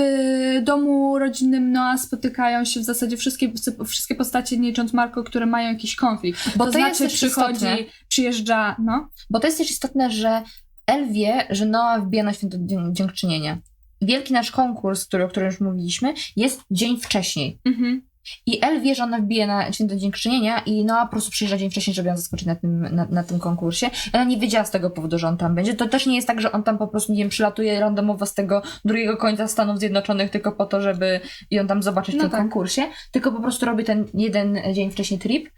domu rodzinnym Noa spotykają się w zasadzie wszystkie, wszystkie postacie, nie licząc Marko, które mają jakiś konflikt. Bo to, to znaczy przychodzi, istotne. przyjeżdża, no. Bo to jest też istotne, że El wie, że Noa wbija na święto Dzię- dziękczynienia. Wielki nasz konkurs, który, o którym już mówiliśmy, jest dzień wcześniej. Mhm. I El wie, że ona wbije na święto dziękczynienia i Noa po prostu przyjeżdża dzień wcześniej, żeby ją zaskoczyć na tym, na, na tym konkursie. Ona nie wiedziała z tego powodu, że on tam będzie. To też nie jest tak, że on tam po prostu, nie wiem, przylatuje randomowo z tego drugiego końca Stanów Zjednoczonych tylko po to, żeby ją tam zobaczyć w No tym tak. konkursie. Tylko po prostu robi ten jeden dzień wcześniej trip.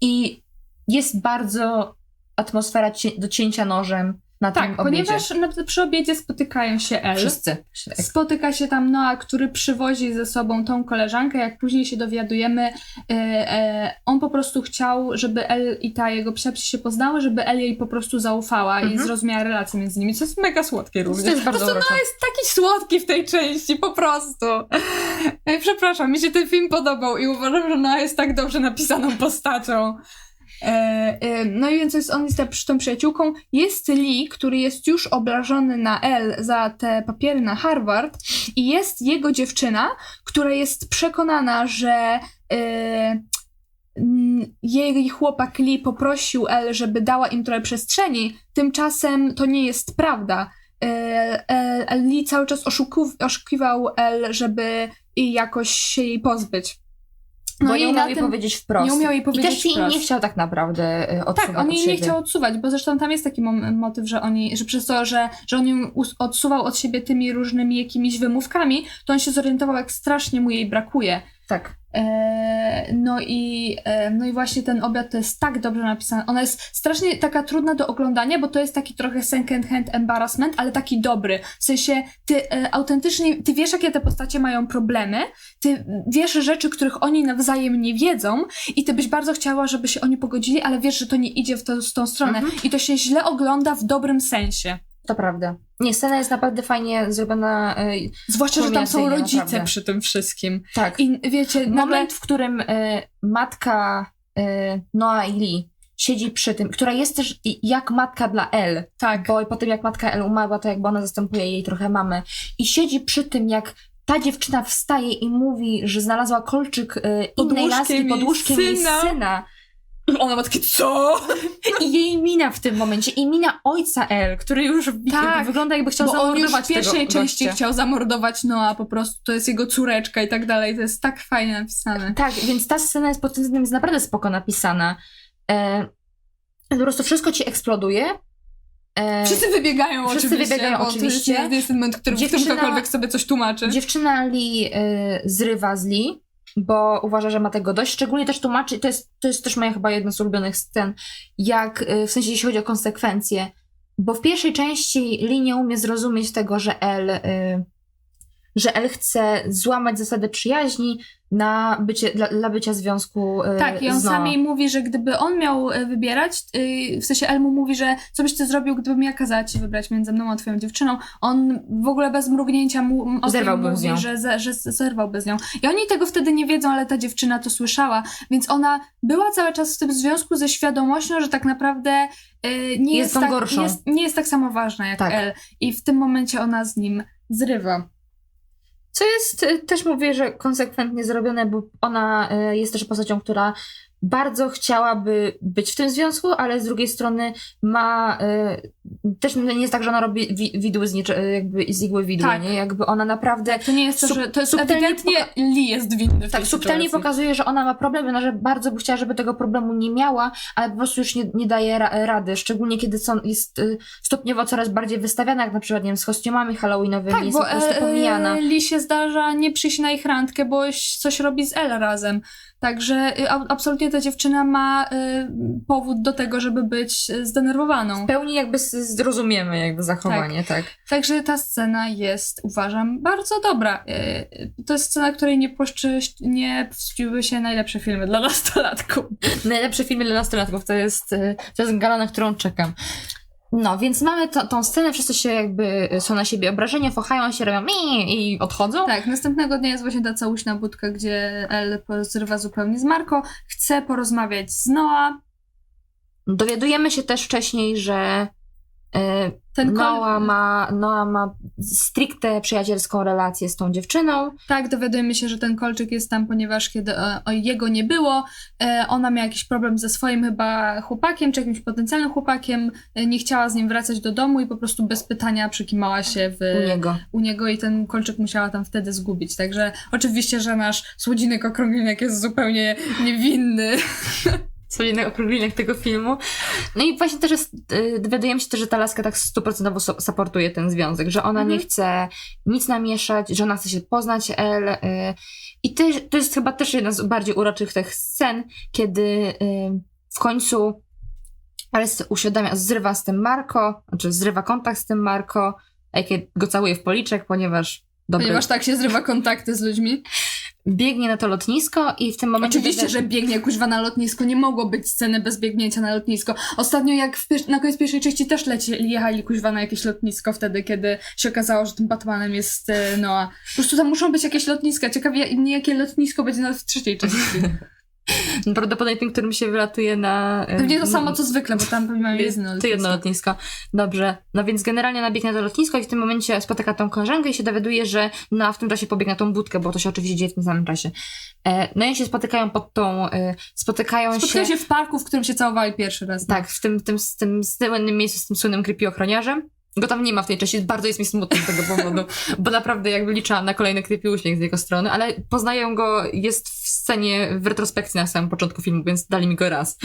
I jest bardzo atmosfera do cięcia nożem na Tak, tym obiedzie. ponieważ na, przy obiedzie spotykają się El. Wszyscy. Spotyka się tam Noa, który przywozi ze sobą tą koleżankę. Jak później się dowiadujemy, e, e, on po prostu chciał, żeby El i ta jego psiapsi się poznały, żeby El jej po prostu zaufała i Mhm. zrozumiała relację między nimi, co jest mega słodkie również. To jest bardzo Po prostu urocze. Noa jest taki słodki w tej części, po prostu. E, Przepraszam, mi się ten film podobał i uważam, że Noa jest tak dobrze napisaną postacią. E, e, no i więc jest, on jest tą przyjaciółką. Jest Lee, który jest już obrażony na L za te papiery na Harvard i jest jego dziewczyna, która jest przekonana, że e, mm, jej chłopak Lee poprosił L, żeby dała im trochę przestrzeni, tymczasem to nie jest prawda. Lee cały czas oszukiwał L, żeby jakoś się jej pozbyć. Bo i nie umiał jej powiedzieć wprost. nie umiał jej I powiedzieć też jej wprost. nie chciał tak naprawdę y, odsuwać Tak, on jej nie chciał odsuwać, bo zresztą tam jest taki motyw, że oni, że przez to, że, że on ją odsuwał od siebie tymi różnymi jakimiś wymówkami, to on się zorientował, jak strasznie mu jej brakuje. Tak. E, no, i, e, no i właśnie ten obiad to jest tak dobrze napisany. Ona jest strasznie taka trudna do oglądania, bo to jest taki trochę second hand embarrassment, ale taki dobry. W sensie ty e, autentycznie, ty wiesz, jakie te postacie mają problemy, ty wiesz rzeczy, których oni nawzajem nie wiedzą i ty byś bardzo chciała, żeby się oni pogodzili, ale wiesz, że to nie idzie w, to, w tą stronę. Mhm. I to się źle ogląda w dobrym sensie. To prawda. Nie, scena jest naprawdę fajnie zrobiona. y, Zwłaszcza, że tam są rodzice naprawdę. przy tym wszystkim. tak. I wiecie, nagle... Moment, w którym y, matka y, Noa i Lee siedzi przy tym, która jest też jak matka dla El, Tak. bo po tym jak matka El umarła, to jakby ona zastępuje jej trochę mamę i siedzi przy tym, jak ta dziewczyna wstaje i mówi, że znalazła kolczyk y, innej laski jej pod łóżkiem jej syna. syna. Ona ma takie, co? I jej mina w tym momencie, i mina ojca El, który już Tak, wygląda jakby chciał Bo on już zamordować w pierwszej części gościa. chciał zamordować Noa, po prostu to jest jego córeczka i tak dalej. To jest tak fajnie napisane. Tak, więc ta scena jest pod tym względem jest naprawdę spoko napisana. E, po prostu wszystko ci eksploduje. E, Wszyscy wybiegają Wszyscy oczywiście. wybiegają bo oczywiście. To jest, jest ten moment, który, w którym ktokolwiek sobie coś tłumaczy. dziewczyna Lee e, zrywa z Lee, bo uważa, że ma tego dość. Szczególnie też tłumaczy, to jest, to jest też moja chyba jedna z ulubionych scen, jak e, w sensie jeśli chodzi o konsekwencje. Bo w pierwszej części Lee nie umie zrozumieć tego, że El, e, że El chce złamać zasady przyjaźni na bycie, dla, dla bycia związku e, Tak, i on z sam jej mówi, że gdyby on miał e, wybierać, yy, w sensie Elmu mówi, że co byś ty zrobił, gdybym ja kazała ci wybrać między mną a twoją dziewczyną. On w ogóle bez mrugnięcia mu okiem Zerwałby z mówi, nią. że, że z- zerwałby z nią. I oni tego wtedy nie wiedzą, ale ta dziewczyna to słyszała, więc ona była cały czas w tym związku ze świadomością, że tak naprawdę yy, nie, Jest jest tak, gorszą. jest, nie jest tak samo ważna jak Tak. El. I w tym momencie ona z nim zrywa. Co jest, y, też mówię, że konsekwentnie zrobione, bo ona y, jest też postacią, która bardzo chciałaby być w tym związku, ale z drugiej strony ma y, też nie jest tak, że ona robi wi widły z, nicze, jakby z igły widły, Tak. nie? Jakby ona naprawdę To nie jest to, że to jest subtelnie ewidentnie Lee jest winny w tak subtelnie sytuacji. pokazuje, że ona ma problem, ona że bardzo by chciała, żeby tego problemu nie miała, ale po prostu już nie, nie daje ra rady, szczególnie kiedy są, jest y, stopniowo coraz bardziej wystawiana, jak na przykład, nie wiem, z kostiumami halloweenowymi, Tak, jest bo po prostu e, pomijana. e, Lee się zdarza nie przyjść na ich randkę, bo coś robi z El razem. Także y, absolutnie ta dziewczyna ma y, powód do tego, żeby być zdenerwowaną. W pełni jakby zrozumiemy jakby zachowanie, tak. Także ta scena jest, uważam, bardzo dobra. Y, To jest scena, której nie, powstydziły się najlepsze filmy dla nastolatków. Najlepsze filmy dla nastolatków to jest, to jest gala, na którą czekam. No, więc mamy to, tą scenę, wszyscy się jakby y, są na siebie obrażeni, fochają się, robią mi i odchodzą. Tak, następnego dnia jest właśnie ta całuśna budka, gdzie El zrywa zupełnie z Marco. Chce porozmawiać z Noah. Dowiadujemy się też wcześniej, że y, Ten kol- Noah, ma, Noah ma stricte przyjacielską relację z tą dziewczyną. Tak, dowiadujemy się, że ten kolczyk jest tam, ponieważ kiedy e, o, jego nie było, e, ona miała jakiś problem ze swoim chyba chłopakiem, czy jakimś potencjalnym chłopakiem, e, nie chciała z nim wracać do domu i po prostu bez pytania przykimała się w, u niego. u niego i ten kolczyk musiała tam wtedy zgubić. Także oczywiście, że nasz słodzinek okrągliniak jest zupełnie niewinny. Codziennych okrągleniach tego filmu. No i właśnie też jest, y, dowiadujemy się też, że ta laska tak stuprocentowo supportuje ten związek, że ona nie Mhm. chce nic namieszać, że ona chce się poznać El. Y, I to, to jest chyba też jedna z bardziej uroczych tych scen, kiedy y, w końcu El uświadamia, zrywa z tym Marco, znaczy zrywa kontakt z tym Marco, a go całuje w policzek, ponieważ dobry, Ponieważ tak się zrywa kontakty z ludźmi. Biegnie na to lotnisko i w tym momencie... Oczywiście, że biegnie kuźwa na lotnisko. Nie mogło być sceny bez biegnięcia na lotnisko. Ostatnio jak w pier- na koniec pierwszej części też leci, jechali kuźwa na jakieś lotnisko wtedy, kiedy się okazało, że tym Batmanem jest e, Noah. Po prostu tam muszą być jakieś lotniska. Ciekawie mnie jakie lotnisko będzie nawet w trzeciej części. Prawdopodobnie tym, którym się wylatuje na... y, Pewnie to samo co zwykle, bo tam pewnie mamy jedno To lotnisko. jedno lotnisko. Dobrze. No więc generalnie nabiegnie na to lotnisko i w tym momencie spotyka tą koleżankę i się dowiaduje, że no, w tym czasie pobiegł na tą budkę, bo to się oczywiście dzieje w tym samym czasie. E, no i się spotykają pod tą... E, spotykają się... się w parku, w którym się całowali pierwszy raz. Tak, w tym, tym, z tym słynnym miejscu z tym słynnym creepy ochroniarzem. Go tam nie ma w tej części, bardzo jest mi smutno z tego powodu, bo naprawdę jakby liczyłam na kolejny creepy uśmiech z jego strony, ale poznają go, jest w scenie w retrospekcji na samym początku filmu, więc dali mi go raz.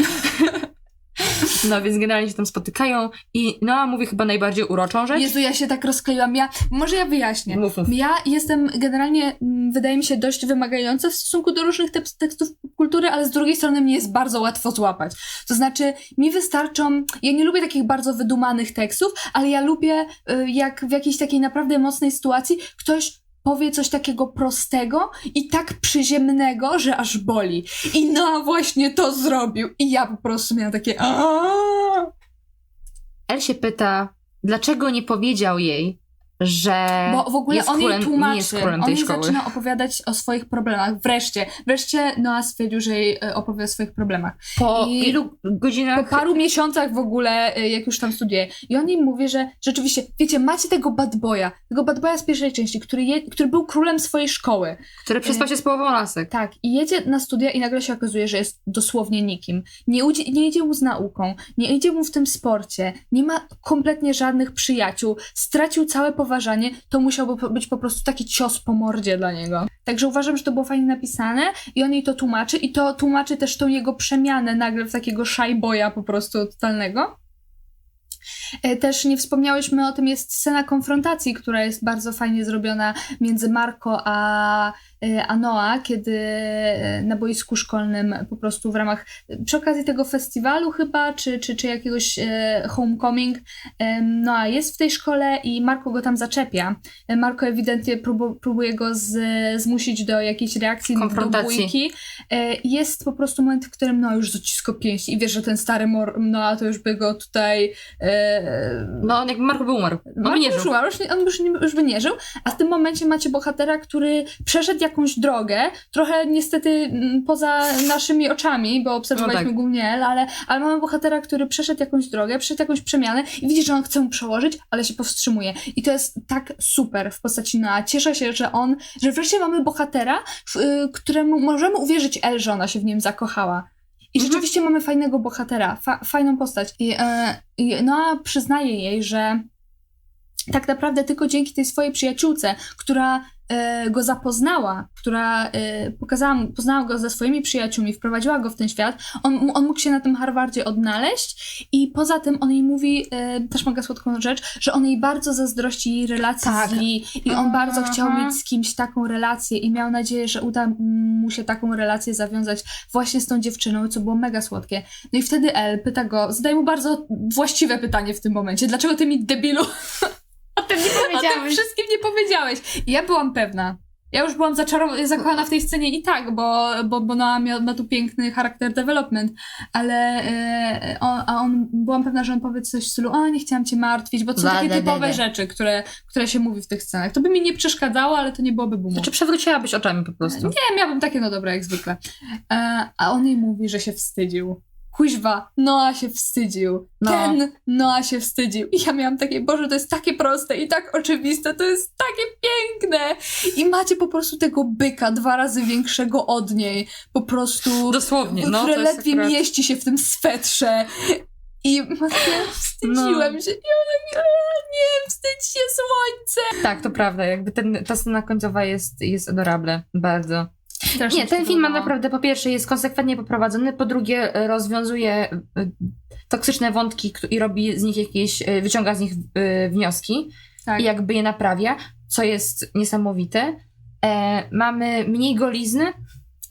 No więc generalnie się tam spotykają i Noa mówi chyba najbardziej uroczą rzecz. Jezu, ja się tak rozkleiłam. Ja, może ja wyjaśnię. Mów, mów. Ja jestem generalnie, mm, wydaje mi się, dość wymagająca w stosunku do różnych tep- tekstów kultury, ale z drugiej strony mnie jest bardzo łatwo złapać. To znaczy, mi wystarczą, ja nie lubię takich bardzo wydumanych tekstów, ale ja lubię, y, jak w jakiejś takiej naprawdę mocnej sytuacji ktoś powie coś takiego prostego i tak przyziemnego, że aż boli. I no właśnie to zrobił. I ja po prostu miałam takie! El się pyta, dlaczego nie powiedział jej, że Bo w ogóle jest on królem, jej tłumaczy, jest królem on jej szkoły. zaczyna opowiadać o swoich problemach. Wreszcie, wreszcie Noah stwierdził, że jej e, opowie o swoich problemach. Po I- ilu Po godzinach paru miesiącach w ogóle, e, jak już tam studiuje. I on jej mówi, że rzeczywiście, wiecie, macie tego bad boya, tego bad boya z pierwszej części, który, je, który był królem swojej szkoły. który przespał się z połową lasek. Tak, i jedzie na studia i nagle się okazuje, że jest dosłownie nikim. Nie, udzi- nie idzie mu z nauką, nie idzie mu w tym sporcie, nie ma kompletnie żadnych przyjaciół, stracił całe poważanie, to musiałby być po prostu taki cios po mordzie dla niego. Także uważam, że to było fajnie napisane i on jej to tłumaczy i to tłumaczy też tą jego przemianę nagle w takiego shy boya po prostu totalnego. E, Też nie wspomniałyśmy o tym, jest scena konfrontacji, która jest bardzo fajnie zrobiona między Marco a, e, a Noa, kiedy e, na boisku szkolnym po prostu w ramach, przy okazji tego festiwalu chyba, czy, czy, czy jakiegoś e, homecoming, Noa jest w tej szkole i Marco go tam zaczepia. Marco ewidentnie próbu, próbuje go z, zmusić do jakiejś reakcji, do bójki. Jest po prostu moment, w którym Noa już zaciska pięści i wiesz, że ten stary mor- Noa to już by go tutaj No, on jakby Marko by umarł. On by Marko nie już żył. umarł, już, nie- on już, nie, już by nie żył, a w tym momencie macie bohatera, który przeszedł jakąś drogę, trochę niestety mm, poza naszymi oczami, bo obserwowaliśmy No tak. głównie El, ale, ale mamy bohatera, który przeszedł jakąś drogę, przeszedł jakąś przemianę i widzi, że on chce mu przełożyć, ale się powstrzymuje. I to jest tak super w postaci Noa. Cieszę się, że on, że wreszcie mamy bohatera, y, któremu możemy uwierzyć El, że ona się w nim zakochała. I Mhm. rzeczywiście mamy fajnego bohatera, fa fajną postać. I, i Noa przyznaje jej, że tak naprawdę tylko dzięki tej swojej przyjaciółce, która go zapoznała, która e, pokazała poznała go ze swoimi przyjaciółmi, wprowadziła go w ten świat, on, on mógł się na tym Harvardzie odnaleźć i poza tym on jej mówi, e, też mega słodką rzecz, że on jej bardzo zazdrości jej relacji Tak. z Lee i on bardzo Aha. chciał mieć z kimś taką relację i miał nadzieję, że uda mu się taką relację zawiązać właśnie z tą dziewczyną, co było mega słodkie. No i wtedy El pyta go, zadaje mu bardzo właściwe pytanie w tym momencie, dlaczego ty mi debilu Nie o tym wszystkim nie powiedziałeś. I ja byłam pewna. Ja już byłam zaczarowana, zakochana w tej scenie i tak, bo, bo, bo Noah miał, ma tu piękny charakter development, ale e, on, a on, byłam pewna, że on powie coś w stylu, o nie chciałam cię martwić, bo to są takie typowe rzeczy, które, które się mówi w tych scenach. To by mi nie przeszkadzało, ale to nie byłoby boomu. Znaczy przewróciłabyś oczami po prostu. Nie, miałabym takie no dobre jak zwykle. E, a on jej mówi, że się wstydził. Kuźwa, Noah się wstydził. No. Ten Noah się wstydził. I ja miałam takie, Boże, to jest takie proste i tak oczywiste, to jest takie piękne. I macie po prostu tego byka dwa razy większego od niej. Po prostu, Dosłownie, no. jest ledwie akurat... mieści się w tym swetrze. I matko, wstydziłem No. się. I ona mi, "E, nie, wstydź się, słońce. Tak, to prawda. Jakby ten, ta scena końcowa jest, jest adorable. Bardzo. Strasznie Nie, ten film ma naprawdę po pierwsze jest konsekwentnie poprowadzony, po drugie e, rozwiązuje e, toksyczne wątki i robi z nich jakieś, e, wyciąga z nich wnioski Tak. i jakby je naprawia, co jest niesamowite. E, mamy mniej golizny,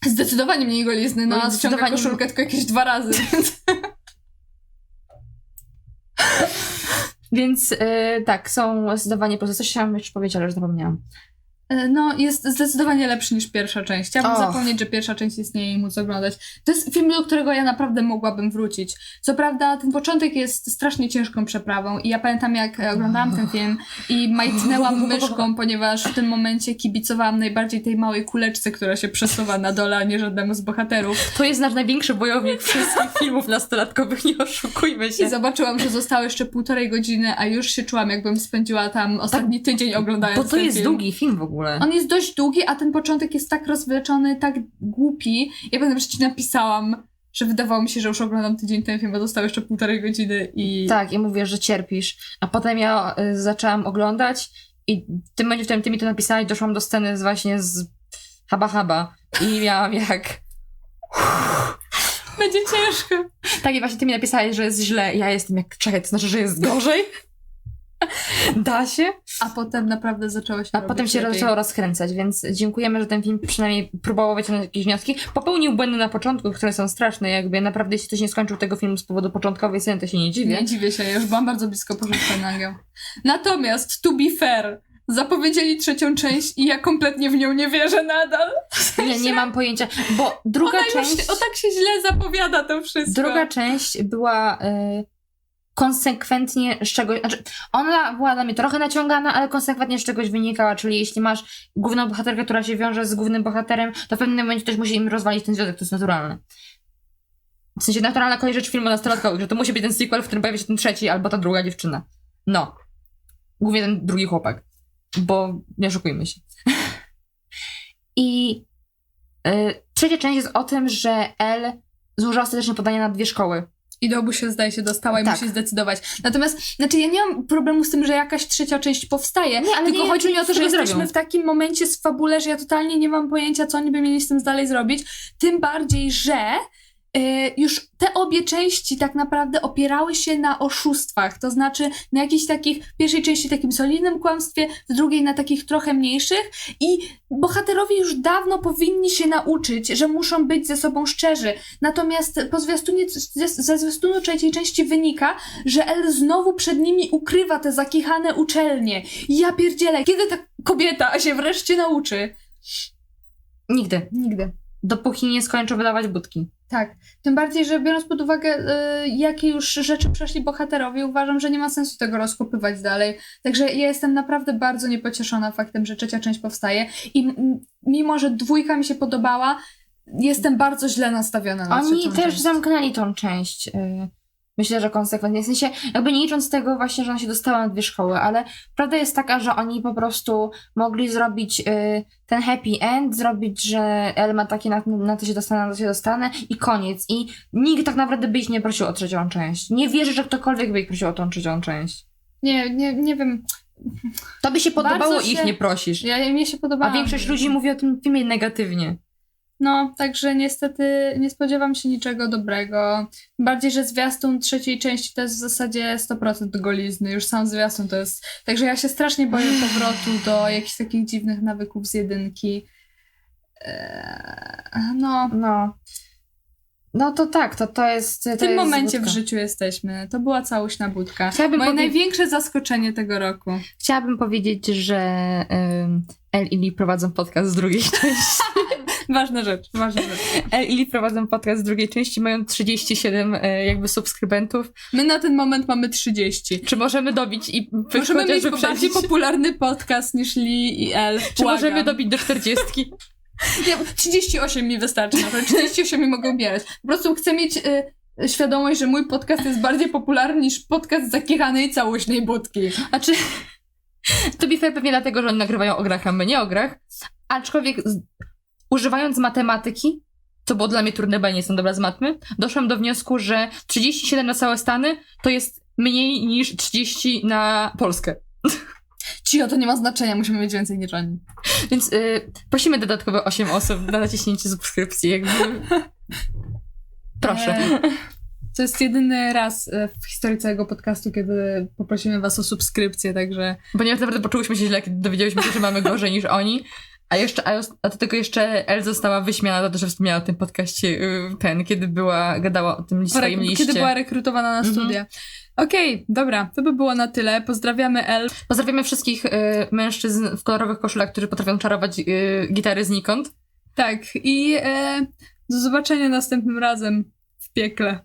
Zdecydowanie mniej golizny, no No, zdecydowanie- koszulkę tylko jakieś dwa razy. więc- tak, są zdecydowanie poza. Coś chciałam jeszcze powiedzieć, ale już zapomniałam. E, No, jest zdecydowanie lepszy niż pierwsza część. Chciałabym Och. zapomnieć, że pierwsza część istnieje i móc oglądać. To jest film, do którego ja naprawdę mogłabym wrócić. Co prawda, ten początek jest strasznie ciężką przeprawą i ja pamiętam, jak e, oglądałam ten film i majtnęłam myszką, ponieważ w tym momencie kibicowałam najbardziej tej małej kuleczce, która się przesuwa na dole, a nie żadnemu z bohaterów. To jest nasz największy bojownik wszystkich filmów nastolatkowych, nie oszukujmy się. I zobaczyłam, że zostało jeszcze półtorej godziny, a już się czułam, jakbym spędziła tam ostatni tydzień oglądając Bo to jest film. długi film w ogóle. On jest dość długi, a ten początek jest tak rozwleczony, tak głupi. Ja pamiętam, że ci napisałam, że wydawało mi się, że już oglądam tydzień ten film, bo zostało jeszcze półtorej godziny i... Tak, i mówię, że cierpisz. A potem ja y, zaczęłam oglądać i w tym momencie, w którym ty mi to napisałeś, doszłam do sceny z właśnie z Haba Haba i miałam jak... Będzie ciężko. Tak, i właśnie ty mi napisałeś, że jest źle. Ja jestem jak, czekaj, to znaczy, że jest gorzej? Da się? A potem naprawdę zaczęło się A robić potem się lepiej. zaczęło rozkręcać, więc dziękujemy, że ten film przynajmniej próbował wyciągnąć jakieś wnioski. Popełnił błędy na początku, które są straszne, jakby naprawdę jeśli ktoś nie skończył tego filmu z powodu początkowej sceny, to się nie dziwię. Nie dziwię się, ja już byłam bardzo blisko porzucenia na nią. Natomiast, to be fair, zapowiedzieli trzecią część i ja kompletnie w nią nie wierzę nadal. Nie, nie mam pojęcia, bo druga Ona część... już, o tak się źle zapowiada to wszystko. Druga część była y, konsekwentnie z czegoś. Znaczy, ona była dla mnie trochę naciągana, ale konsekwentnie z czegoś wynikała. Czyli jeśli masz główną bohaterkę, która się wiąże z głównym bohaterem, to w pewnym momencie ktoś musi im rozwalić ten związek, to jest naturalne. W sensie naturalna kolej rzecz filmu nastolatkowych, że to musi być ten sequel, w którym pojawi się ten trzeci albo ta druga dziewczyna. No. Głównie ten drugi chłopak. Bo nie oszukujmy się. I y, trzecia część jest o tym, że El złożyła ostatecznie podanie na dwie szkoły. I do obu się zdaje się dostała i Tak. musi zdecydować. Natomiast, znaczy ja nie mam problemu z tym, że jakaś trzecia część powstaje, Nie, ale tylko nie, chodzi mi o to, że jesteśmy zrobią. w takim momencie z fabule, że ja totalnie nie mam pojęcia, co oni by mieli z tym dalej zrobić. Tym bardziej, że już te obie części tak naprawdę opierały się na oszustwach, to znaczy na jakichś takich, w pierwszej części takim solidnym kłamstwie, w drugiej na takich trochę mniejszych i bohaterowie już dawno powinni się nauczyć, że muszą być ze sobą szczerzy. Natomiast po zwiastunie, ze, ze zwiastunu trzeciej części wynika, że El znowu przed nimi ukrywa te zakichane uczelnie. Ja pierdzielę, kiedy ta kobieta się wreszcie nauczy? Nigdy. Nigdy. Dopóki nie skończą wydawać budki. Tak. Tym bardziej, że biorąc pod uwagę, y, jakie już rzeczy przeszli bohaterowie, uważam, że nie ma sensu tego rozkopywać dalej. Także ja jestem naprawdę bardzo niepocieszona faktem, że trzecia część powstaje. I mimo, że dwójka mi się podobała, jestem bardzo źle nastawiona na Oni też część. zamknęli tą część. y, Myślę, że konsekwentnie. W sensie, jakby nie licząc tego właśnie, że ona się dostała na dwie szkoły, ale prawda jest taka, że oni po prostu mogli zrobić y, ten happy end, zrobić, że El ma takie na, na to się dostanę, na to się dostanę i koniec. I nikt tak naprawdę by ich nie prosił o trzecią część. Nie wierzę, że ktokolwiek by ich prosił o tą trzecią część. Nie, nie, nie wiem. To by się podobało, Bardzo ich się- nie prosisz. Ja, mnie się podoba. A większość ludzi mówi o tym filmie negatywnie. No, także niestety nie spodziewam się niczego dobrego. Bardziej, że zwiastun trzeciej części to jest w zasadzie 100% golizny. Już sam zwiastun to jest. Także ja się strasznie boję powrotu do jakichś takich dziwnych nawyków z jedynki. Eee, no, No. No to tak, to, to jest. To w tym jest momencie w budka. życiu jesteśmy. To była całośna budka. Chciałabym Moje powie- największe zaskoczenie tego roku. Chciałabym powiedzieć, że um, El i Lee prowadzą podcast z drugiej części. Ważna rzecz, ważna rzecz. El i Lee prowadzą podcast z drugiej części, mają 37 e, jakby subskrybentów. My na ten moment mamy 30. Czy możemy dobić i Możemy mieć chociażby bardziej popularny podcast niż Lee i El. Czy Błagam. możemy dobić do 40? Nie, 38 mi wystarczy, naprawdę 38 mi mogą ubierać. Po prostu chcę mieć y, świadomość, że mój podcast jest bardziej popularny niż podcast zakichanej całośnej budki. Znaczy, to be fair pewnie dlatego, że oni nagrywają o grach, a my nie o grach. Aczkolwiek używając matematyki, co było dla mnie trudne, bo ja nie jestem dobra z matmy, doszłam do wniosku, że 37 na całe Stany to jest mniej niż 30 na Polskę. Cio, to nie ma znaczenia, musimy mieć więcej niż oni. Więc y, prosimy dodatkowe 8 osób na naciśnięcie subskrypcji, jakby. Proszę. E, To jest jedyny raz e, w historii całego podcastu, kiedy poprosimy was o subskrypcję, także Ponieważ naprawdę poczułyśmy się źle, kiedy dowiedzieliśmy się, że mamy gorzej niż oni. A jeszcze, a, a do tego jeszcze El została wyśmiana za to, że wspomniała o tym podcaście y, ten, kiedy była, gadała o tym swoim liście. kiedy była rekrutowana na Mhm. studia. Okej, dobra, to by było na tyle. Pozdrawiamy El. Pozdrawiamy wszystkich y, mężczyzn w kolorowych koszulach, którzy potrafią czarować y, gitary znikąd. Tak, i e, do zobaczenia następnym razem w piekle.